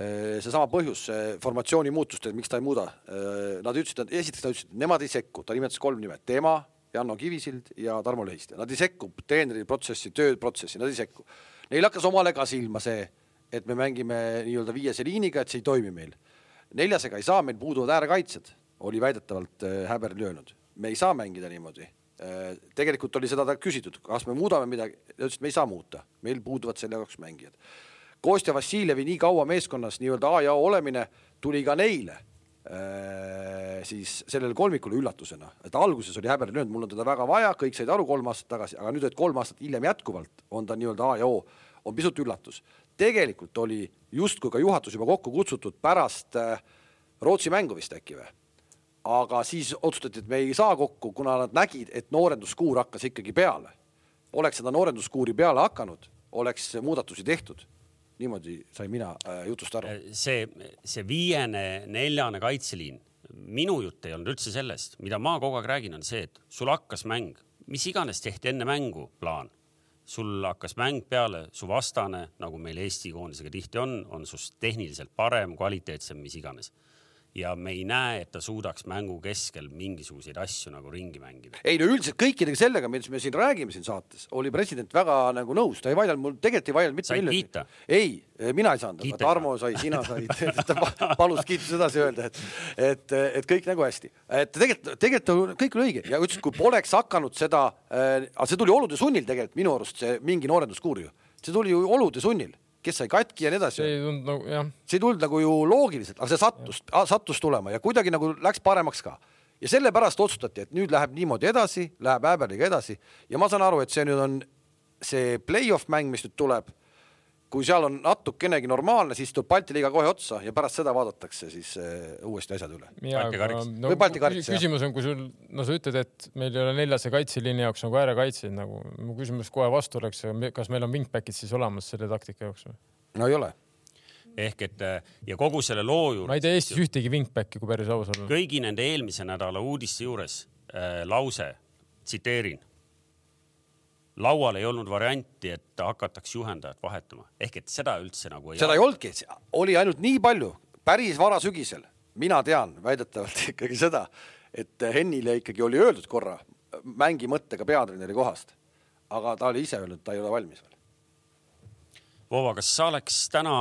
seesama põhjus, formatsiooni muutust, et miks ta ei muuda. Äh, nad ütlesid, esiteks nad ütlesid, nemad ei sekku, ta nimetas kolm nime, tema, Janno Kivisild ja Tarmo Lehiste, nad ei sekku treeneri protsessi, tööprotsessi, nad ei sekku. Neil hakkas omale ka silma see, et me mängime nii-öelda viiese liiniga, et see ei toimi meil. neljasega ei saa, meil puuduvad äärekaitsjad, oli väidetavalt äh, Häber löönud. me ei saa mängida niimoodi. tegelikult oli seda küsitud, kas me muudame midagi, ta ütles, et me ei saa muuta, meil puuduvad selle jaoks mängijad Kostja Vassiljevi nii kaua meeskonnas nii-öelda A ja O olemine tuli ka neile äh, siis sellele kolmikule üllatusena, et alguses oli häber löönud, mul on teda väga vaja, kõik said aru kolm aastat tagasi, aga nüüd, et kolm aastat hiljem jätkuvalt on ta nii-öelda A ja O, on pisut üllatus. tegelikult oli justkui ka juhatus juba kokku kutsutud pärast äh, Rootsi mängu vist äkki või? aga siis otsustati, et me ei saa kokku, kuna nad nägid, et noorenduskuur hakkas ikkagi peale. oleks seda noorenduskuuri peale hakanud, oleks muudatusi tehtud niimoodi sain mina äh, jutust aru. see, see viiene, neljane kaitseliin, minu jutt ei olnud üldse sellest, mida ma kogu aeg räägin, on see, et sul hakkas mäng, mis iganes tehti enne mängu, plaan. Sul hakkas mäng peale, su vastane, nagu meil Eesti koondisega tihti on, on sinust tehniliselt parem, kvaliteetsem, mis iganes ja me ei näe, et ta suudaks mängu keskel mingisuguseid asju nagu ringi mängida. ei no üldiselt kõikidega sellega, millest me siin räägime siin saates, oli president väga nagu nõus, ta ei vaielnud mul, tegelikult ei vaielnud mitte kiita? ei, mina ei saanud, Tarmo sai, sina said, ta palus kiituse edasi öelda, et, et, et kõik nagu hästi. et tegelikult, tegelikult kõik oli õige ja ütles, kui poleks hakanud seda äh,, aga see tuli olude sunnil tegelikult minu arust see mingi noorenduskuur ju, see tuli ju olude sunnil kes sai katki ja nii edasi. see ei tulnud nagu jah. see ei tulnud nagu ju loogiliselt, aga see sattus, sattus tulema ja kuidagi nagu läks paremaks ka. ja sellepärast otsustati, et nüüd läheb niimoodi edasi, läheb Äberliga edasi ja ma saan aru, et see nüüd on see play-off mäng, mis nüüd tuleb kui seal on natukenegi normaalne, siis tuleb Balti liiga kohe otsa ja pärast seda vaadatakse siis uh, uuesti asjad üle. No, küsimus on, kui sul, no sa ütled, et meil ei ole neljase kaitseliini jaoks nagu äärekaitseid nagu, mu küsimus kohe vastu oleks, kas meil on wingback'id siis olemas selle taktika jaoks või? no ei ole ehk et ja kogu selle loo juures. ma ei tea Eestis ühtegi wingback'i, kui päris aus olla. kõigi nende eelmise nädala uudiste juures äh, lause, tsiteerin laual ei olnud varianti, et hakataks juhendajat vahetama, ehk et seda üldse nagu ei. seda ei olnudki, oli ainult nii palju, päris varasügisel, mina tean väidetavalt ikkagi seda, et Hennile ikkagi oli öeldud korra mängi mõttega peatreeneri kohast, aga ta oli ise öelnud, ta ei ole valmis. Vova, kas sa oleks täna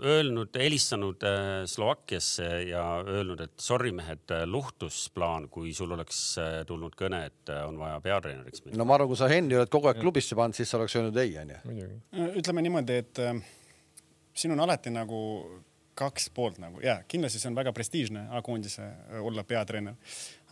öelnud, helistanud äh, Slovakkiasse ja öelnud, et sorry mehed, äh, luhtusplaan, kui sul oleks äh, tulnud kõne, et on vaja peatreeneriks minna? no ma arvan, kui sa Henni oled kogu aeg klubisse pannud, siis sa oleks öelnud ei, onju. ütleme niimoodi, et siin on alati nagu kaks poolt nagu ja kindlasti see on väga prestiižne A-koondise olla peatreener.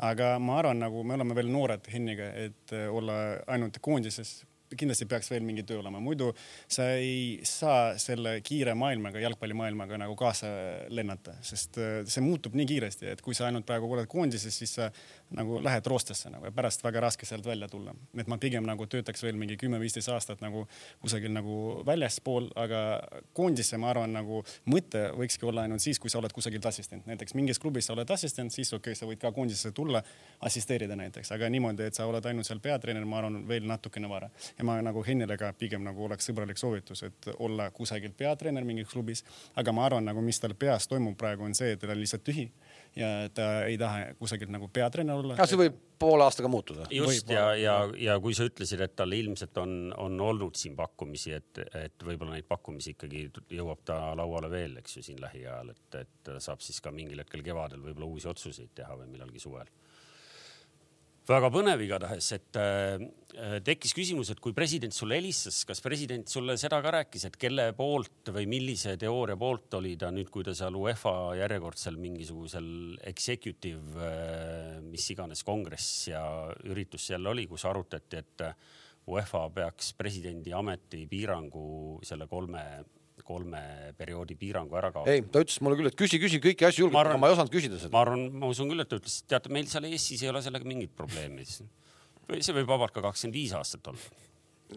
aga ma arvan, nagu me oleme veel noored Henniga, et olla ainult koondises kindlasti peaks veel mingi töö olema, muidu sa ei saa selle kiire maailmaga, jalgpallimaailmaga nagu kaasa lennata, sest äh, see muutub nii kiiresti, et kui sa ainult praegu oled koondises, siis sa nagu lähed roostesse nagu ja pärast väga raske sealt välja tulla. et ma pigem nagu töötaks veel mingi kümme-viisteist aastat nagu kusagil nagu väljaspool, aga koondisse ma arvan, nagu mõte võikski olla ainult siis, kui sa oled kusagilt assistent, näiteks mingis klubis sa oled assistent, siis okei okay,, sa võid ka koondisesse tulla, assisteerida näiteks, aga niimoodi, et sa oled ainult seal peatreener, ma arvan, veel natukene vara ja ma nagu Hennile ka pigem nagu oleks sõbralik soovitus, et olla kusagil peatreener mingis klubis. aga ma arvan, nagu mis tal peas toimub praegu on see, et ta on lihtsalt tühi ja ta ei taha kusagilt nagu peatreener olla. see võib poole aastaga muutuda. just ja, ja, ja kui sa ütlesid, et tal ilmselt on, on olnud siin pakkumisi, et, et võib-olla neid pakkumisi ikkagi jõuab ta lauale veel, eks ju, siin lähiajal, et, et saab siis ka mingil hetkel kevadel võib-olla uusi otsuseid teha või millalgi suvel väga põnev igatahes, et äh, tekkis küsimus, et kui president sulle helistas, kas president sulle seda ka rääkis, et kelle poolt või millise teooria poolt oli ta nüüd, kui ta seal UEFA järjekordsel mingisugusel executive äh,, mis iganes kongress ja üritus seal oli, kus arutati, et UEFA peaks presidendi ametipiirangu selle kolme kolme perioodi piirangu ära kaotada. ei, ta ütles mulle küll, et küsi, küsi kõiki asju julgelt, aga ma ei osanud küsida seda. ma arvan, ma usun küll, et ta ütles, teate, meil seal Eestis ei ole sellega mingit probleemi. see võib vabalt ka kakskümmend viis aastat olla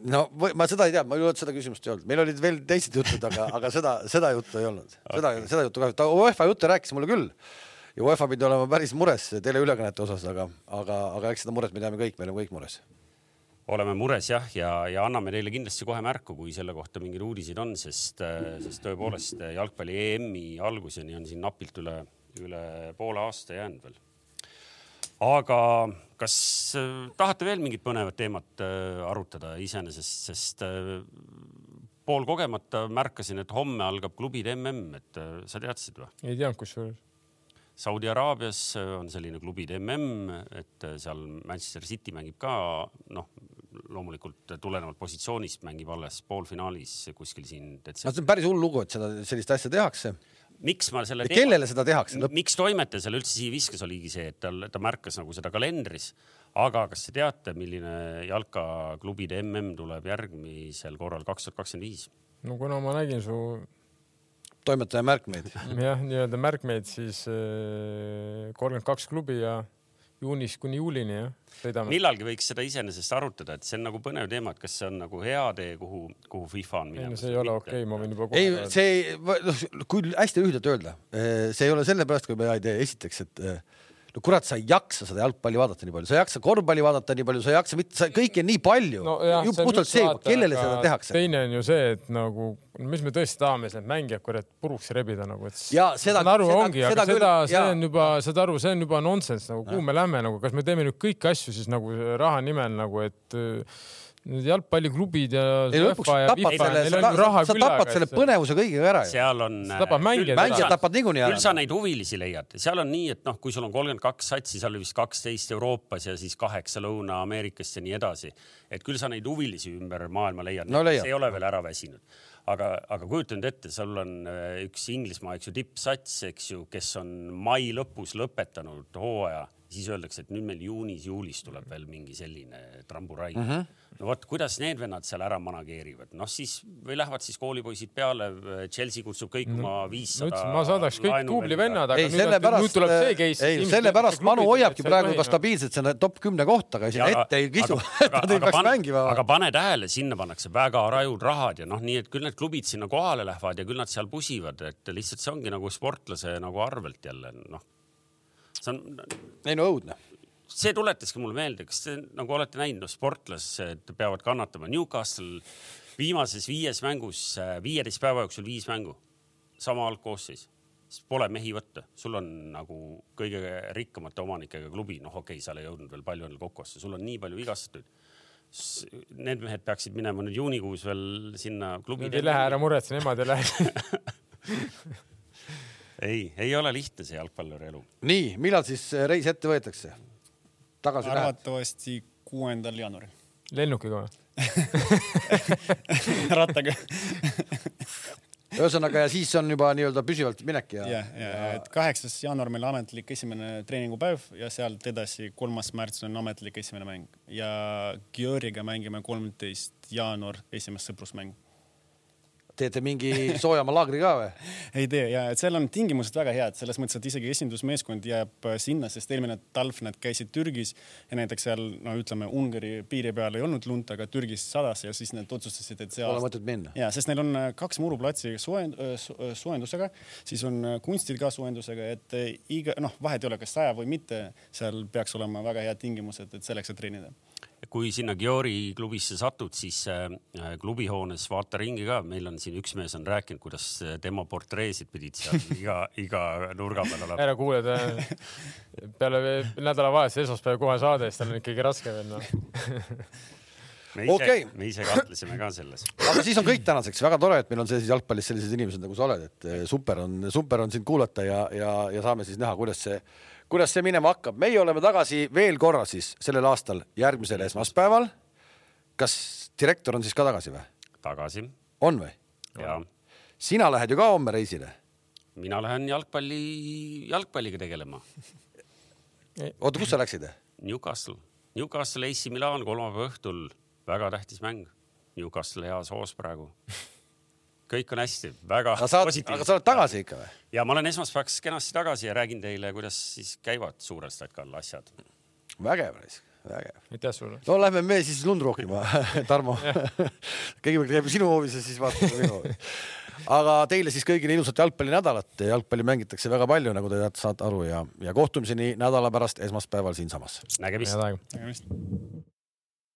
no või, ma seda ei tea, ma ei olnud seda küsimust ei olnud, meil olid veel teised jutud, aga, aga seda, seda juttu ei olnud, seda okay., seda juttu ka, ta UEFA jutte rääkis mulle küll. ja UEFA pidi olema päris mures teleülekannete osas, aga, aga, aga eks seda muret me teame kõik, me oleme kõik mures oleme mures jah, ja, ja anname teile kindlasti kohe märku, kui selle kohta mingeid uudiseid on, sest, sest tõepoolest jalgpalli EM-i alguseni on siin napilt üle, üle poole aasta jäänud veel. aga kas äh, tahate veel mingit põnevat teemat äh, arutada iseenesest, sest äh, poolkogemata märkasin, et homme algab klubide mm, et sa teadsid või? ei teadnud kusjuures Saudi Araabias on selline klubide mm, et seal Manchester City mängib ka noh, loomulikult tulenevalt positsioonist mängib alles poolfinaalis kuskil siin detsembris. see on päris hull lugu, et seda, sellist asja tehakse. miks ma selle. kellele seda tehakse? miks toimetaja selle üldse siia viskas, oligi see, et tal, ta märkas nagu seda kalendris. aga kas te teate, milline jalkaklubide mm tuleb järgmisel korral kaks tuhat kakskümmend viis? no kuna ma nägin su toimetaja märkmeid. jah, nii-öelda märkmeid, siis äh, kolmkümmend kaks klubi ja juunis kuni juulini jah, sõidame. millalgi võiks seda iseenesest arutada, et see on nagu põnev teema, et kas see on nagu hea tee, kuhu, kuhu FIFA on ei minemas. no see ei ole okei okay,, ma võin juba ei kohe, see, noh, kui hästi lühidalt öelda, see ei ole sellepärast, kui ma ei tee, esiteks, et no kurat, sa ei jaksa seda jalgpalli vaadata nii palju, sa ei jaksa korvpalli vaadata nii palju, sa ei jaksa mitte, kõike on nii palju no,. puhtalt see, kellele seda tehakse. teine on ju see, et nagu, mis me tõesti tahame, need mängijad kurat puruks rebida nagu, et. Ja seda- saan aru, seda- ongi, seda aga küll, seda, see on juba, saad aru, see on juba nonsense nagu, kuhu me lähme nagu, kas me teeme nüüd kõiki asju siis nagu raha nimel nagu, et need jalgpalliklubid ja. ei lõpuks tapad selle, sa, sa tapad selle põnevuse kõigega ära seal on. See tapab mängijaid ära. mängijad tapad niikuinii küll sa ära. neid huvilisi leiad, seal on nii, et noh, kui sul on kolmkümmend kaks satsi, seal oli vist kaksteist Euroopas ja siis kaheksa Lõuna-Ameerikast ja nii edasi. et küll sa neid huvilisi ümber maailma leiad No see ei ole veel ära väsinud. aga, aga kujuta nüüd ette, sul on äh, üks Inglismaa, eks ju, tippsats, eks ju, kes on mai lõpus lõpetanud hooaja, siis öeldakse, et nüüd meil juunis-juulis tuleb veel mingi selline tramburai mm. Mhm. -hmm. no vot, kuidas need vennad seal ära manageerivad, noh siis või lähevad siis koolipoisid peale, Chelsea kutsub kõik oma ma viissada ma saadaks kõik Google'i vennad, aga ei, nüüd, nüüd sellepärast tuleb see, case. ei sellepärast Manu hoiabki praegu ka stabiilselt selle top kümne kohta, aga sinna ette ei kisu, et nad ei peaks mängima. aga pane tähele, sinna pannakse väga rajud rahad ja noh, nii et küll need klubid sinna kohale lähevad ja küll nad seal pusivad, et lihtsalt see ongi nagu sportlase nagu arvelt jälle noh. See on, ei no õudne. see tuletaski mulle meelde, kas te nagu olete näinud, noh, sportlased peavad kannatama. Newcastle viimases viies mängus, viieteist päeva jooksul viis mängu, sama algkoosseis, sest pole mehi võtta, sul on nagu kõige rikkamate omanikega klubi, noh, okei okay,, seal ei jõudnud veel palju endale kokku osta, sul on nii palju vigastuid. Need mehed peaksid minema nüüd juunikuus veel sinna klubi. Nad ei lähe, ära muretse, nemad ei lähe. ei, ei ole lihtne see jalgpalluri elu. nii, millal siis reis ette võetakse? tagasi lähed? arvatavasti kuuendal jaanuaril lennukiga või? rattaga. ühesõnaga ja siis on juba nii-öelda püsivalt minek ja, ja, ja, et kaheksas jaanuar meil ametlik esimene treeningupäev ja sealt edasi kolmas märts on ametlik esimene mäng ja Gioriga mängime kolmteist jaanuar esimest sõprusmängu. Teete mingi soojama laagri ka või? ei tee ja et seal on tingimused väga head, selles mõttes, et isegi esindusmeeskond jääb äh, sinna, sest eelmine talv nad käisid Türgis ja näiteks seal no ütleme, Ungari piiri peal ei olnud lund, aga Türgis sadas ja siis nad otsustasid, et see Pole aasta mõtet minna. ja sest neil on äh, kaks muruplatsi soojend-, soojendusega, siis on äh, kunstil ka soojendusega, et äh, iga noh, vahet ei ole, kas sajab või mitte, seal peaks olema väga head tingimused, et selleks, et treenida. Kui sinna Giori klubisse satud, siis äh, klubihoones vaata ringi ka, meil on siin üks mees on rääkinud, kuidas äh, tema portreesid pidid seal iga, iga nurga peal olema. ära kuule, ta peale nädalavahetuse esmaspäev kohe saade, siis tal on ikkagi raske veel noh. me ise Okei. okay., me ise kahtlesime ka selles. aga siis on kõik tänaseks väga tore, et meil on sellises jalgpallis sellised inimesed nagu sa oled, et eh, super on, super on sind kuulata ja, ja, ja saame siis näha, kuidas see, kuidas see minema hakkab. meie oleme tagasi veel korra siis sellel aastal järgmisel esmaspäeval. kas direktor on siis ka tagasi või? tagasi on või? ja sina lähed ju ka homme reisile. mina lähen jalgpalli, jalgpalliga tegelema. oota, kus sa läksid? Newcastle, Newcastle AC Milan kolmapäeva õhtul, väga tähtis mäng. Newcastle heas hoos praegu. Kõik on hästi, väga aga sa, aga positiivne sa oled tagasi ikka või? ja ma olen esmaspäevaks kenasti tagasi ja räägin teile, kuidas siis käivad suurel statkal asjad. vägev, vägev. aitäh sulle. no lähme me siis lund rookima, Tarmo. kõigepealt käime sinu hoovis ja siis vaatame minu hoovis. aga teile siis kõigile ilusat jalgpallinädalat. jalgpalli mängitakse väga palju, nagu te teate, saate aru ja, ja kohtumiseni nädala pärast esmaspäeval siinsamas. nägemist nägemist.